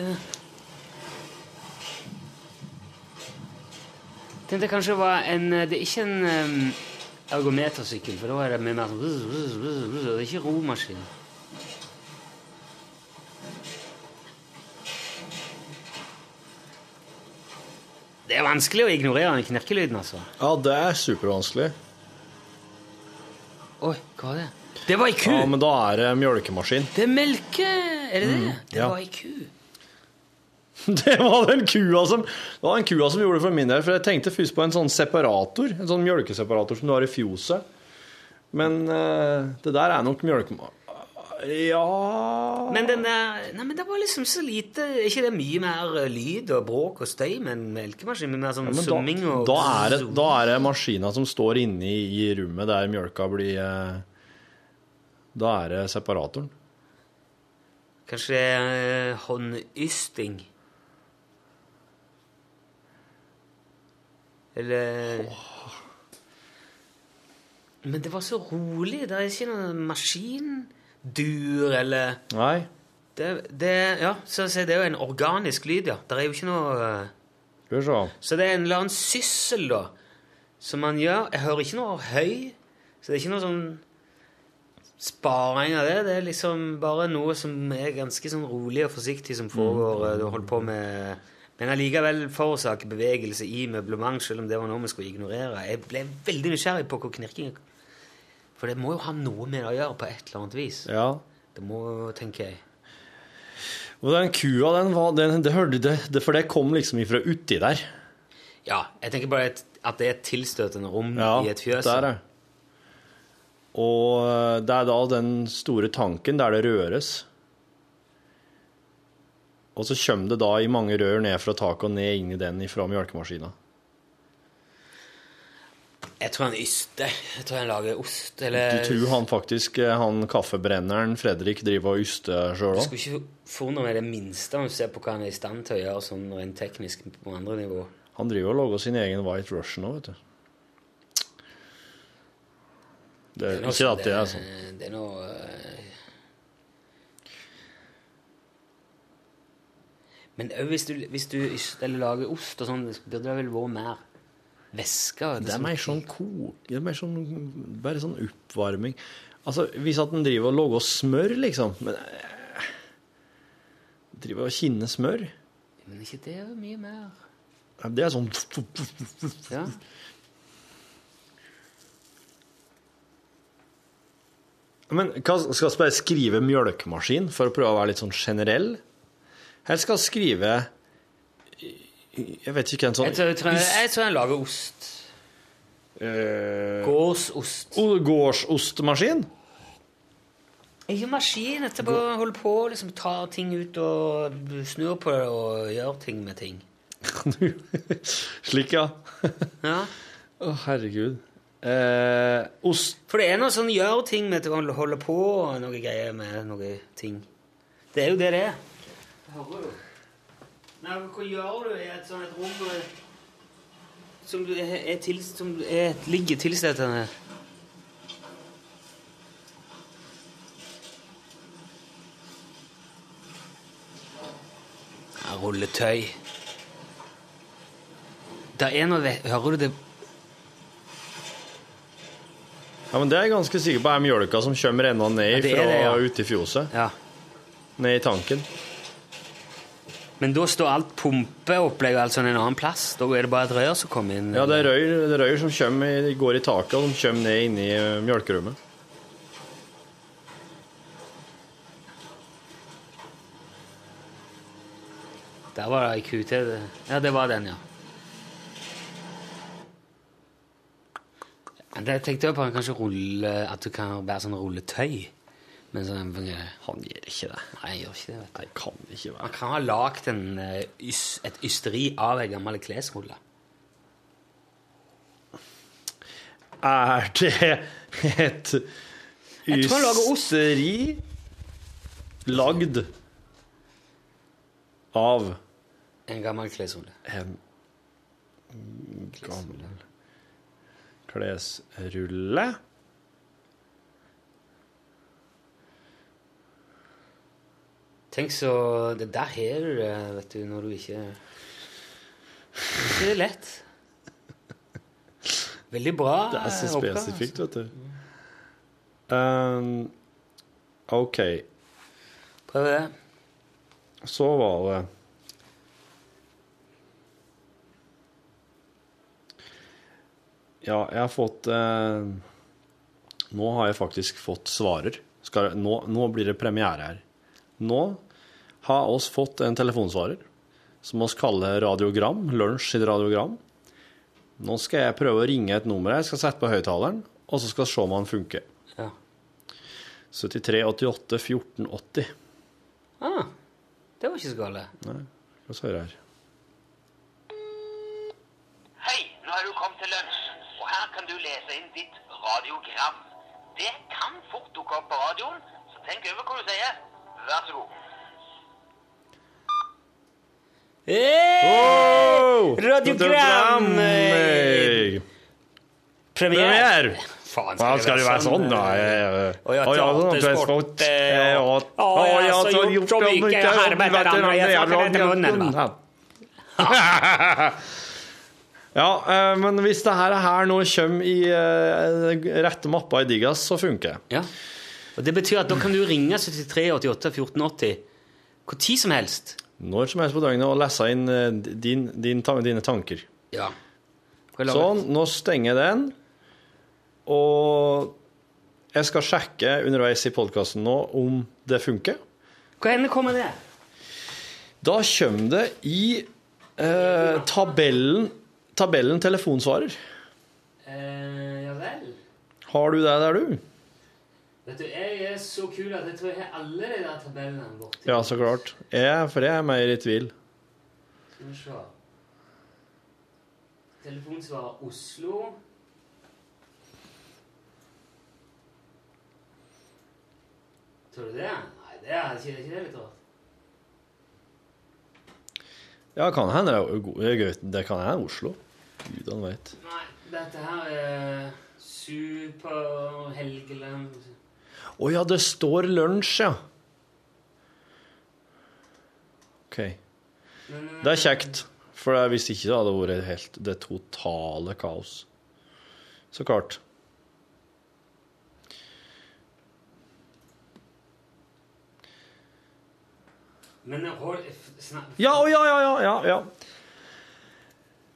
Tenkte kanskje det var en Det er ikke en um, ergometersykkel, for da er det mye mer sånn Det er ikke romaskin. Det er vanskelig å ignorere den knirkelyden, altså. Ja, det er supervanskelig. Oi, hva var det? Det var ei ku! Ja, men da er det mjølkemaskin. Det er melke... Er det det? Det ja. var ei ku. Det var den kua som Det var den kua som gjorde det for min del. For jeg tenkte først på en sånn separator. En sånn mjølkeseparator som du har i fjoset. Men uh, det der er nok mjølkemaskin. Ja Men den der Nei, men det var liksom så lite Er ikke det mye mer eh, lyd og bråk og støy med en melkemaskin? Med mer sånn ja, summing og da, er det, da er det maskina som står inne i, i rommet der mjølka blir eh, Da er det separatoren. Kanskje det er eh, håndysting? Eller Men det var så rolig. Det er ikke noen maskindur eller Nei. det, det, Ja, så, det er jo en organisk lyd, ja. Det er jo ikke noe eh, Skal vi se. Så det er en eller annen syssel, da, som man gjør. Jeg hører ikke noe høy, så det er ikke noe sånn sparing av det. Det er liksom bare noe som er ganske sånn rolig og forsiktig som foregår. eh, Du holder på med Men allikevel forårsaker bevegelse i møblement, selv om det var noe vi skulle ignorere. Jeg ble veldig nysgjerrig på hvor knirking For det må jo ha noe med det å gjøre på et eller annet vis. Ja. Det må, tenker jeg. Og den kua, den var den, det hørte det, det, For det kom liksom ifra uti der. Ja, jeg tenker bare at, at det er et tilstøtende rom Ja, i et fjøs. der er Og eh, det er da den store tanken der det røres. Og så kommer det da i mange rør ned fra taket og ned inn i den fra mjølkemaskina. Jeg tror han yster. Jeg tror han lager ost, eller Du tror han faktisk, eh, han kaffebrenneren Fredrik, driver og yster sjøl Du skulle ikke forundre meg det minste om du ser på hva han er i stand til å gjøre sånn rent teknisk på andre nivå. Han driver og lager sin egen White Russian òg, vet du. Det er, noe ikke at det er sånn. Det er noe eh, Men òg hvis, du- hvis du eller lager ost og sånn, burde det vel vært mer væske? Det er mer sånn kok... Det er mer sånn Bare sånn oppvarming. Altså, hvis at en driver og lager smør, liksom Men øh, Driver og kinner smør Men ikke det er mye mer Det er sånn Ja. Men hva, skal vi bare skrive mjølkemaskin for å prøve å være litt sånn generell? Eller skal vi skrive Jeg vet ikke en sånn Jeg tror, jeg tror, jeg tror jeg lager ost. eh, Gårdsost. Gårdsostmaskin? Ikke maskin. Jeg bare holder på liksom tar ting ut og snur på det og gjør ting med ting. Slik, ja. Ja. oh, herregud. Eh, ost For det er noe sånn gjør ting med å holde på og noe greier med noe ting. Det er jo det det er. Hører du? Nei, hva gjør du i et sånt rom eh, som, er, er til, som er, ligger tilstøtende? Ja, rulletøy. Det er noe Hører du det Ja, men Det er jeg ganske sikker på er mjølka som kommer enda ned Ja, fra det, ja. ute i fjoset. Ja. Ned i tanken. Men da står alt pumpeopplegget altså en annen plass? Da er det bare et rør som kommer inn? Ja, det er røyr, det er rør som kommer, går i taket, og som kommer ned inn i eh, mjølkerommet. Der var det ei ku til. Ja, det var den, ja. Det tenkte jeg på kanskje rulle, at du kan være sånn rulletøy. Men sånn, Han gjør ikke det. Nei, jeg gjør ikke det. vet du. Nei, kan ikke være. Man kan ha lagd eh, et ysteri av ei gammel klesrulle. Er det et Jeg ysteri lagd av En gammel klesrulle. en gammel klesrulle? Tenk så Det der har du det, vet du, når du ikke Det er lett. Veldig bra. Det er så oppgave, spesifikt, vet du. Um, OK. Prøv det. så var det Ja, jeg har fått eh, Nå har jeg faktisk fått svarer. Skal, nå, nå blir det premiere her. Nå har oss fått en telefonsvarer som oss kaller radiogram. Lunsj sitt radiogram. Nå skal jeg prøve å ringe et nummer jeg skal sette på høyttaleren, og så skal vi se om han funker. Ja. 73 88 14 80. Ah, det var ikke så galt. Nei. La oss høre her. Hei, nå har du kommet til lunsj, og her kan du lese inn ditt radiogram. Det kan fort dukke opp på radioen, så tenk over hva du sier. Vær så god. Hey! Radiogram! Hey! Premiere! Faen, Hva skal det være sånn, da? Å ja, Å ja, sånn teatersport, eh, Å, ja, så gjort så mye mye jeg har snakker etter munnen? Ja, eh, men hvis det her, nå kommer i eh, rette mappa i Digas, så funker det. Ja. Og Det betyr at da kan du ringe 73 88 14 80 hvor tid som helst. Når som helst på døgnet og lese inn eh, din, din, dine tanker. Ja. Sånn, nå stenger jeg den. Og jeg skal sjekke underveis i podkasten nå om det funker. Hvor kommer det? Da kommer det i eh, tabellen, tabellen telefonsvarer. Eh, ja vel. Har du det der, du? Vet du, Jeg er så kul at jeg tror jeg har alle de der tabellene borti. Ja, så klart. Jeg, for jeg er mer i tvil. Skal vi se. Telefonsvarer Oslo. Tror du det? Nei, det er ikke, ikke det litt rart. Ja, kan hende det er go- det han veit. Nei, dette her er Super Helgeland Å ja, det står lunsj, ja. OK. Det er kjekt. For hvis ikke så hadde det vært helt det totale kaos. Så klart. Men hold snak, Ja, å, ja, ja, ja, ja, ja.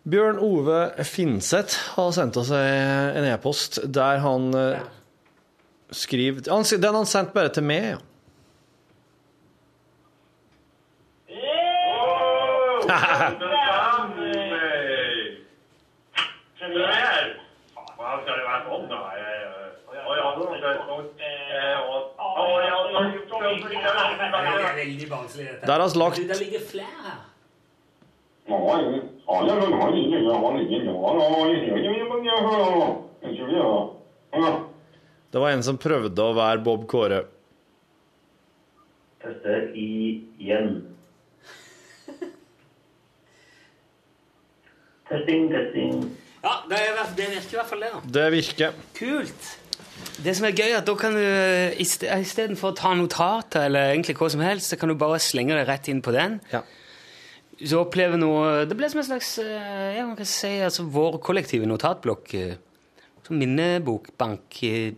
Bjørn Ove Finseth har sendt oss en e-post der han eh, skriver Den har han sendt bare til meg, ja. Det er veldig vanskelig, dette. Der har vi lagt- Det ligger flere her. Det var en som prøvde å være Bob Kåre. Tester igjen. Testing, testing. Ja, det, er, det virker i hvert fall det. da. Det virker. Kult. Det som er gøy, er at da kan du eh, istedenfor å ta notater eller egentlig hva som helst, så kan du bare slenge det rett inn på den. Ja. Så opplever noe Det ble som en slags jeg ja, man kan si, altså vår kollektive notatblokk. eh, Som minnebokbank. eh.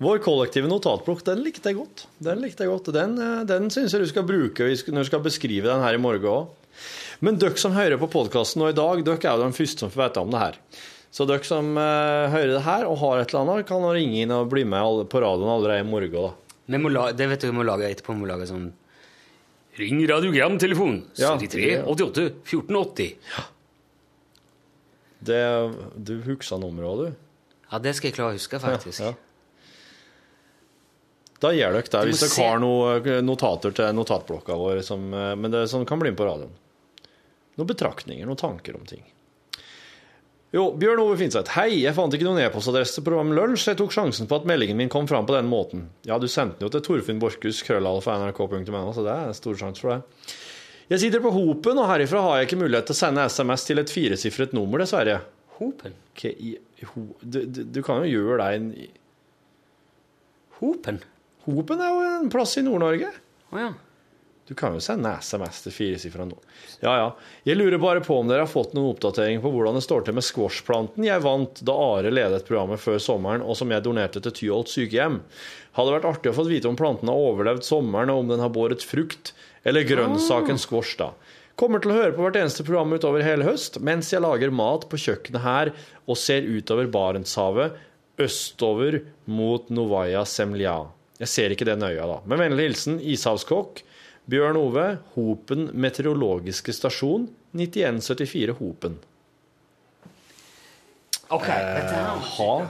Vår kollektive notatblokk, den likte jeg godt. Den likte jeg godt. Den, eh, den syns jeg du skal bruke når du skal beskrive den her i morgen òg. Men dere som hører på podkasten nå i dag, dere er jo de første som får vite om det her. Så dere som eh, hører det her og har et eller annet, kan ringe inn og bli med på radioen allerede i morgen. da. Vi må la, det vet du vi må lage etterpå. Vi må lage sånn Ring radiogramtelefonen Ja, 73 ja. 88 1480. Det, du husker nummeret du? Ja, det skal jeg klare å huske, faktisk. Ja, ja. Da gjør dere det, Du hvis dere se- har noen notater til notatblokka vår. Som, eh, men det sånn, kan bli med på radioen. Noen betraktninger, noen tanker om ting. Jo, Bjørn Ove Finseth. Hei, jeg fant ikke noen e-postadresse til programmet Lunsj. Jeg tok sjansen på at meldingen min kom fram på den måten. Ja, du sendte den jo til Torfinn Borchhus, krøllalfa.nrk.no, så det er en stor sjanse for det. Jeg sitter på Hopen, og herifra har jeg ikke mulighet til å sende SMS til et firesifret nummer, dessverre. Hopen? Du, du, du kan jo gjøre deg en Hopen? Hopen er jo en plass i Nord-Norge. Å ja. Du kan jo sende SMS til firesifra nå. Ja, ja. Jeg lurer bare på om dere har fått noen oppdatering på hvordan det står til med squashplanten jeg vant da Are ledet programmet før sommeren, og som jeg donerte til Tyholt sykehjem. Hadde vært artig å få vite om planten har overlevd sommeren, og om den har båret frukt, eller grønnsaken squash, da. Kommer til å høre på hvert eneste program utover hele høst, mens jeg lager mat på kjøkkenet her og ser utover Barentshavet østover mot Novaya Semlja. Jeg ser ikke det øya da. Med vennlig hilsen ishavskokk Bjørn Ove, Hopen meteorologiske stasjon, 9174 Hopen. OK, dette her Eh.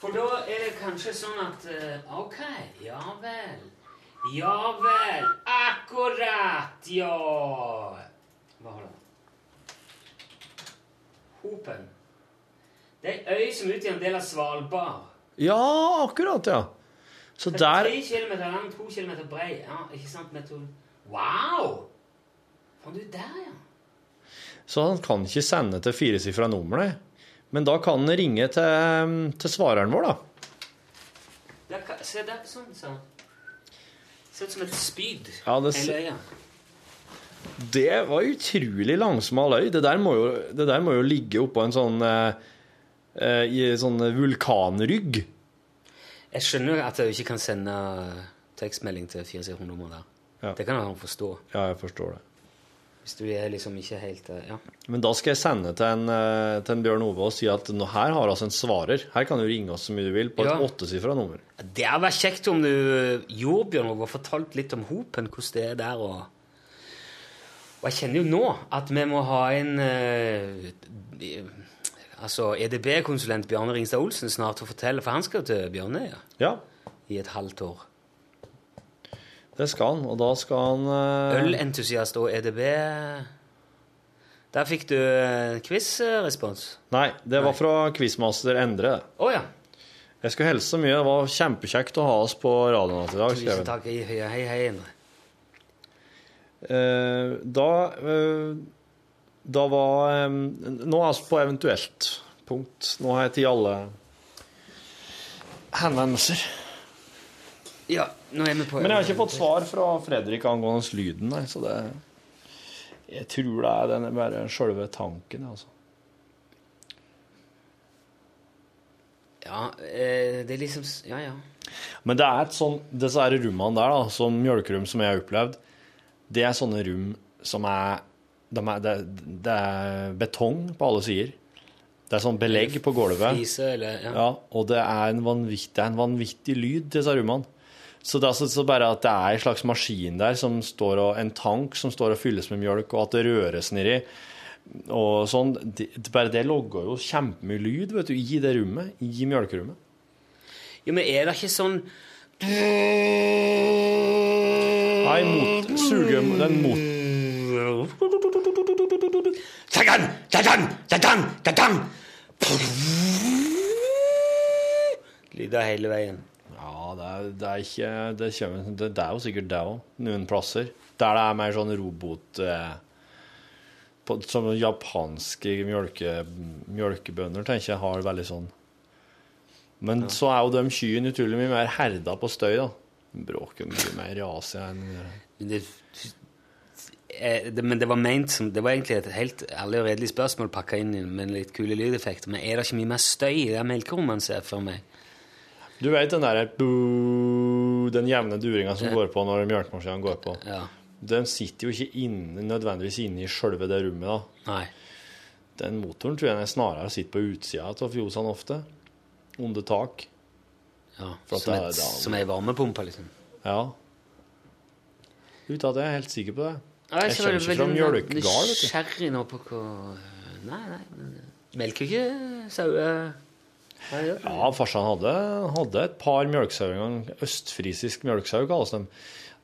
For da er det kanskje sånn at eh, OK, ja vel. Ja vel. Akkurat, ja. Hva har du? Hopen. Det er ei øy som utgjør en del av Svalbard. Ja, akkurat, ja. Så er der Tre kilometer lang, to kilometer brei. Ja, ikke sant? Metod... Wow! Var du der, ja? Så han kan ikke sende til firesifra nummer, nei. Men da kan han ringe til, til svareren vår, da. Der, kan- se der, sånn, sånn. Ser ut som et spyd. Ja, det ser... se- øya. Det var utrolig langsmal øy. Det der må jo, det der må jo ligge oppå en sånn eh, eh, I en sånn vulkanrygg. Jeg skjønner at jeg ikke kan sende tekstmelding til 400-nummer der. Ja. Det kan han forstå. Ja, jeg forstår det. Hvis du er liksom ikke helt eh, Ja. Men da skal jeg sende til en, eh, til en Bjørn Ove og si at nå, her har altså en svarer. Her kan du ringe oss så mye du vil på et Ja. åttesifra nummer. Det hadde vært kjekt om du gjorde, Bjørn, Ove, og fortalt litt om Hopen, hvordan det er der. Og, og jeg kjenner jo nå at vi må ha en uh, altså EDB-konsulent Bjarne Ringstad Olsen snart til å fortelle, for han skal jo til Bjørnøya Ja, i et halvt år. Det skal han. Og da skal han uh... Ølentusiast og EDB Der fikk du eh, quiz-respons. Nei, det var fra quizmaster Endre. Oh, ja. Jeg skulle hilse mye. Det var kjempekjekt å ha oss på radioen i dag. Tusen takk. Hei, hei, hei, Endre. Eh, da uh, Da var um, Nå er vi på eventuelt punkt. Nå har jeg tid alle henvendelser. Ja, nå er vi på Men jeg har ikke fått svar fra Fredrik angående lyden, nei, så det Jeg tror det er den bare sjølve tanken, altså. Ja, eh, det er liksom Ja, ja. Men det er et sånn, disse her rommene der, da, som mjølkerom som jeg har opplevd, det er sånne rom som er, de er det, det er betong på alle sider. Det er sånn belegg på gulvet. Eller ja. Ja, og det er en vanvittig, en vanvittig lyd til disse rommene. Så det er altså så bare at det er en slags maskin der, som står og, en tank som står og fylles med mjølk, og at det røres nedi. Og sånn, det, bare det logger jo kjempemye lyd vet du, i det rommet, i mjølkerommet. Jo, men er det ikke sånn Nei, mot, suge, den mot, Tadan, tadan, tadan, tadan. Lyder hele veien. Ja, det er, det er ikke det, kommer, det, det er jo sikkert det òg, noen plasser. Der det er mer sånn robot eh, på, Som japanske mjølke, mjølkebønder, tenker jeg, har veldig sånn. Men så er jo de kyrne utrolig mye mer herda på støy, da. Bråker mye mer rase enn Men det, eh, det, men det var ment som Det var egentlig et helt ærlig og redelig spørsmål pakka inn med litt kule lydeffekter. Men er det ikke mye mer støy i det man ser for meg? Du vet den derre Den jevne duringa som går på når mjølkemaskinen går på. Ja. Den sitter jo ikke inne, nødvendigvis inne i sjølve det rommet, da. Nei. Den motoren tror jeg snarere sitter på utsida av fjosene ofte. Under tak. Ja, som, et, er- som ei varmepumpe, liksom. Ja. Uten at jeg er helt sikker på det. Ja, Jeg kommer var ikke fra veldig mjølkegard, vet du. Nysgjerrig nå på hva Nei, nei. Melker ikke sauer Nei, gjør. Ja, farsan hadde, hadde et par mjølksauer. Østfrisisk mjølksau kalles de.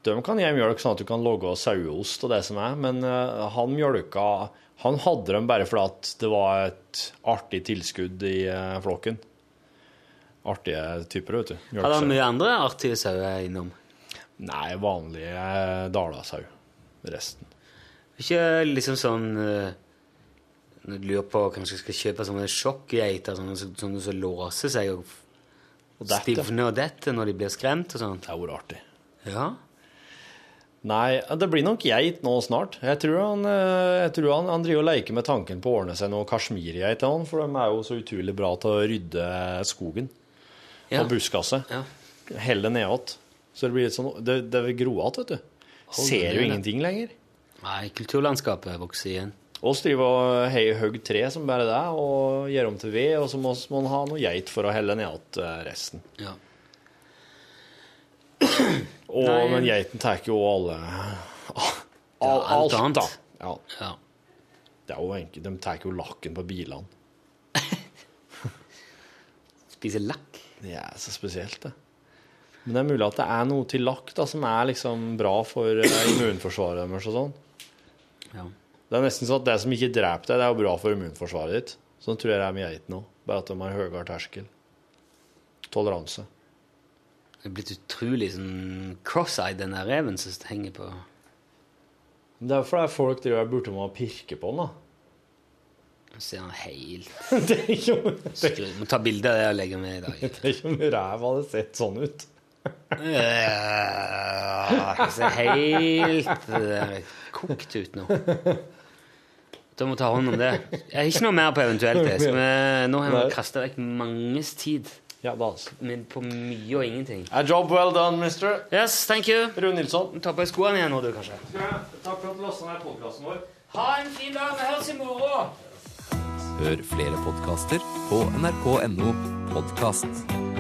De kan gi mjølk sånn at du kan logge saueost og det som er, men eh, han mjølka Han hadde dem bare fordi at det var et artig tilskudd i eh, flokken. Artige typer, vet du. Hadde han mye andre artige sauer innom? Nei, vanlig eh, dalasau. Resten. Ikke liksom sånn eh, Når du lurer på kanskje skal kjøpe sånne sjokkgeiter, sånne, sånne som låser seg og, Og stivner og detter når de blir skremt og sånt. Det er vært artig. Ja. Nei, det blir nok geit nå snart. Jeg tror han, eh, jeg tror han, han driver og leker med tanken på å ordne seg noe kasjmirgeit til han, for de er jo så utrolig bra til å rydde skogen Ja. og buskaset. ja. Helle nedåt. Så det blir litt sånn Det, det vil gro igjen, vet du. Ser jo ingenting lenger. Nei, kulturlandskapet vokser igjen. Oss driver og hei- hogger tre som bare det, og gjør om til ved, og så må man ha noe geit for å helle ned igjen eh, resten. Ja. Og, Nei. men geiten tar jo alle all, alt alt, annet. da. Ja, ja. det er jo enkelt. De tar jo lakken på bilene. Spiser lakk. Det er så spesielt, det. Men det er mulig at det er noe til lakk da, som er liksom bra for eh, immunforsvaret deres og sånn. Ja. Det er nesten sånn at det som ikke dreper deg, det er jo bra for immunforsvaret ditt. Sånn tror jeg det er med geiten òg. Bare at de har høyere terskel. Toleranse. Det er blitt utrolig sånn cross-eyed, den der reven som henger på Det er fordi folk driver borte med å pirke på den, da. Så ser han helt Det er Må ta bilde av det og legge med i dag. det er ikke om ræv hadde sett sånn ut. Det ser helt øh, kokt ut nå. Da må vi ta hånd om det. Jeg har ikke noe mer på eventuelt. det. Så vi, nå har vi kasta vekk manges tid Ja, da altså. men på mye og ingenting. A job well done, mister. Yes, thank you. Rune Nilsson. Ta på deg skoene igjen nå, du, kanskje. Takk for at du lasta ned podkasten vår. Ha en fin dag. Vi høres i morgen. Hør flere podkaster på nrk.no podkast.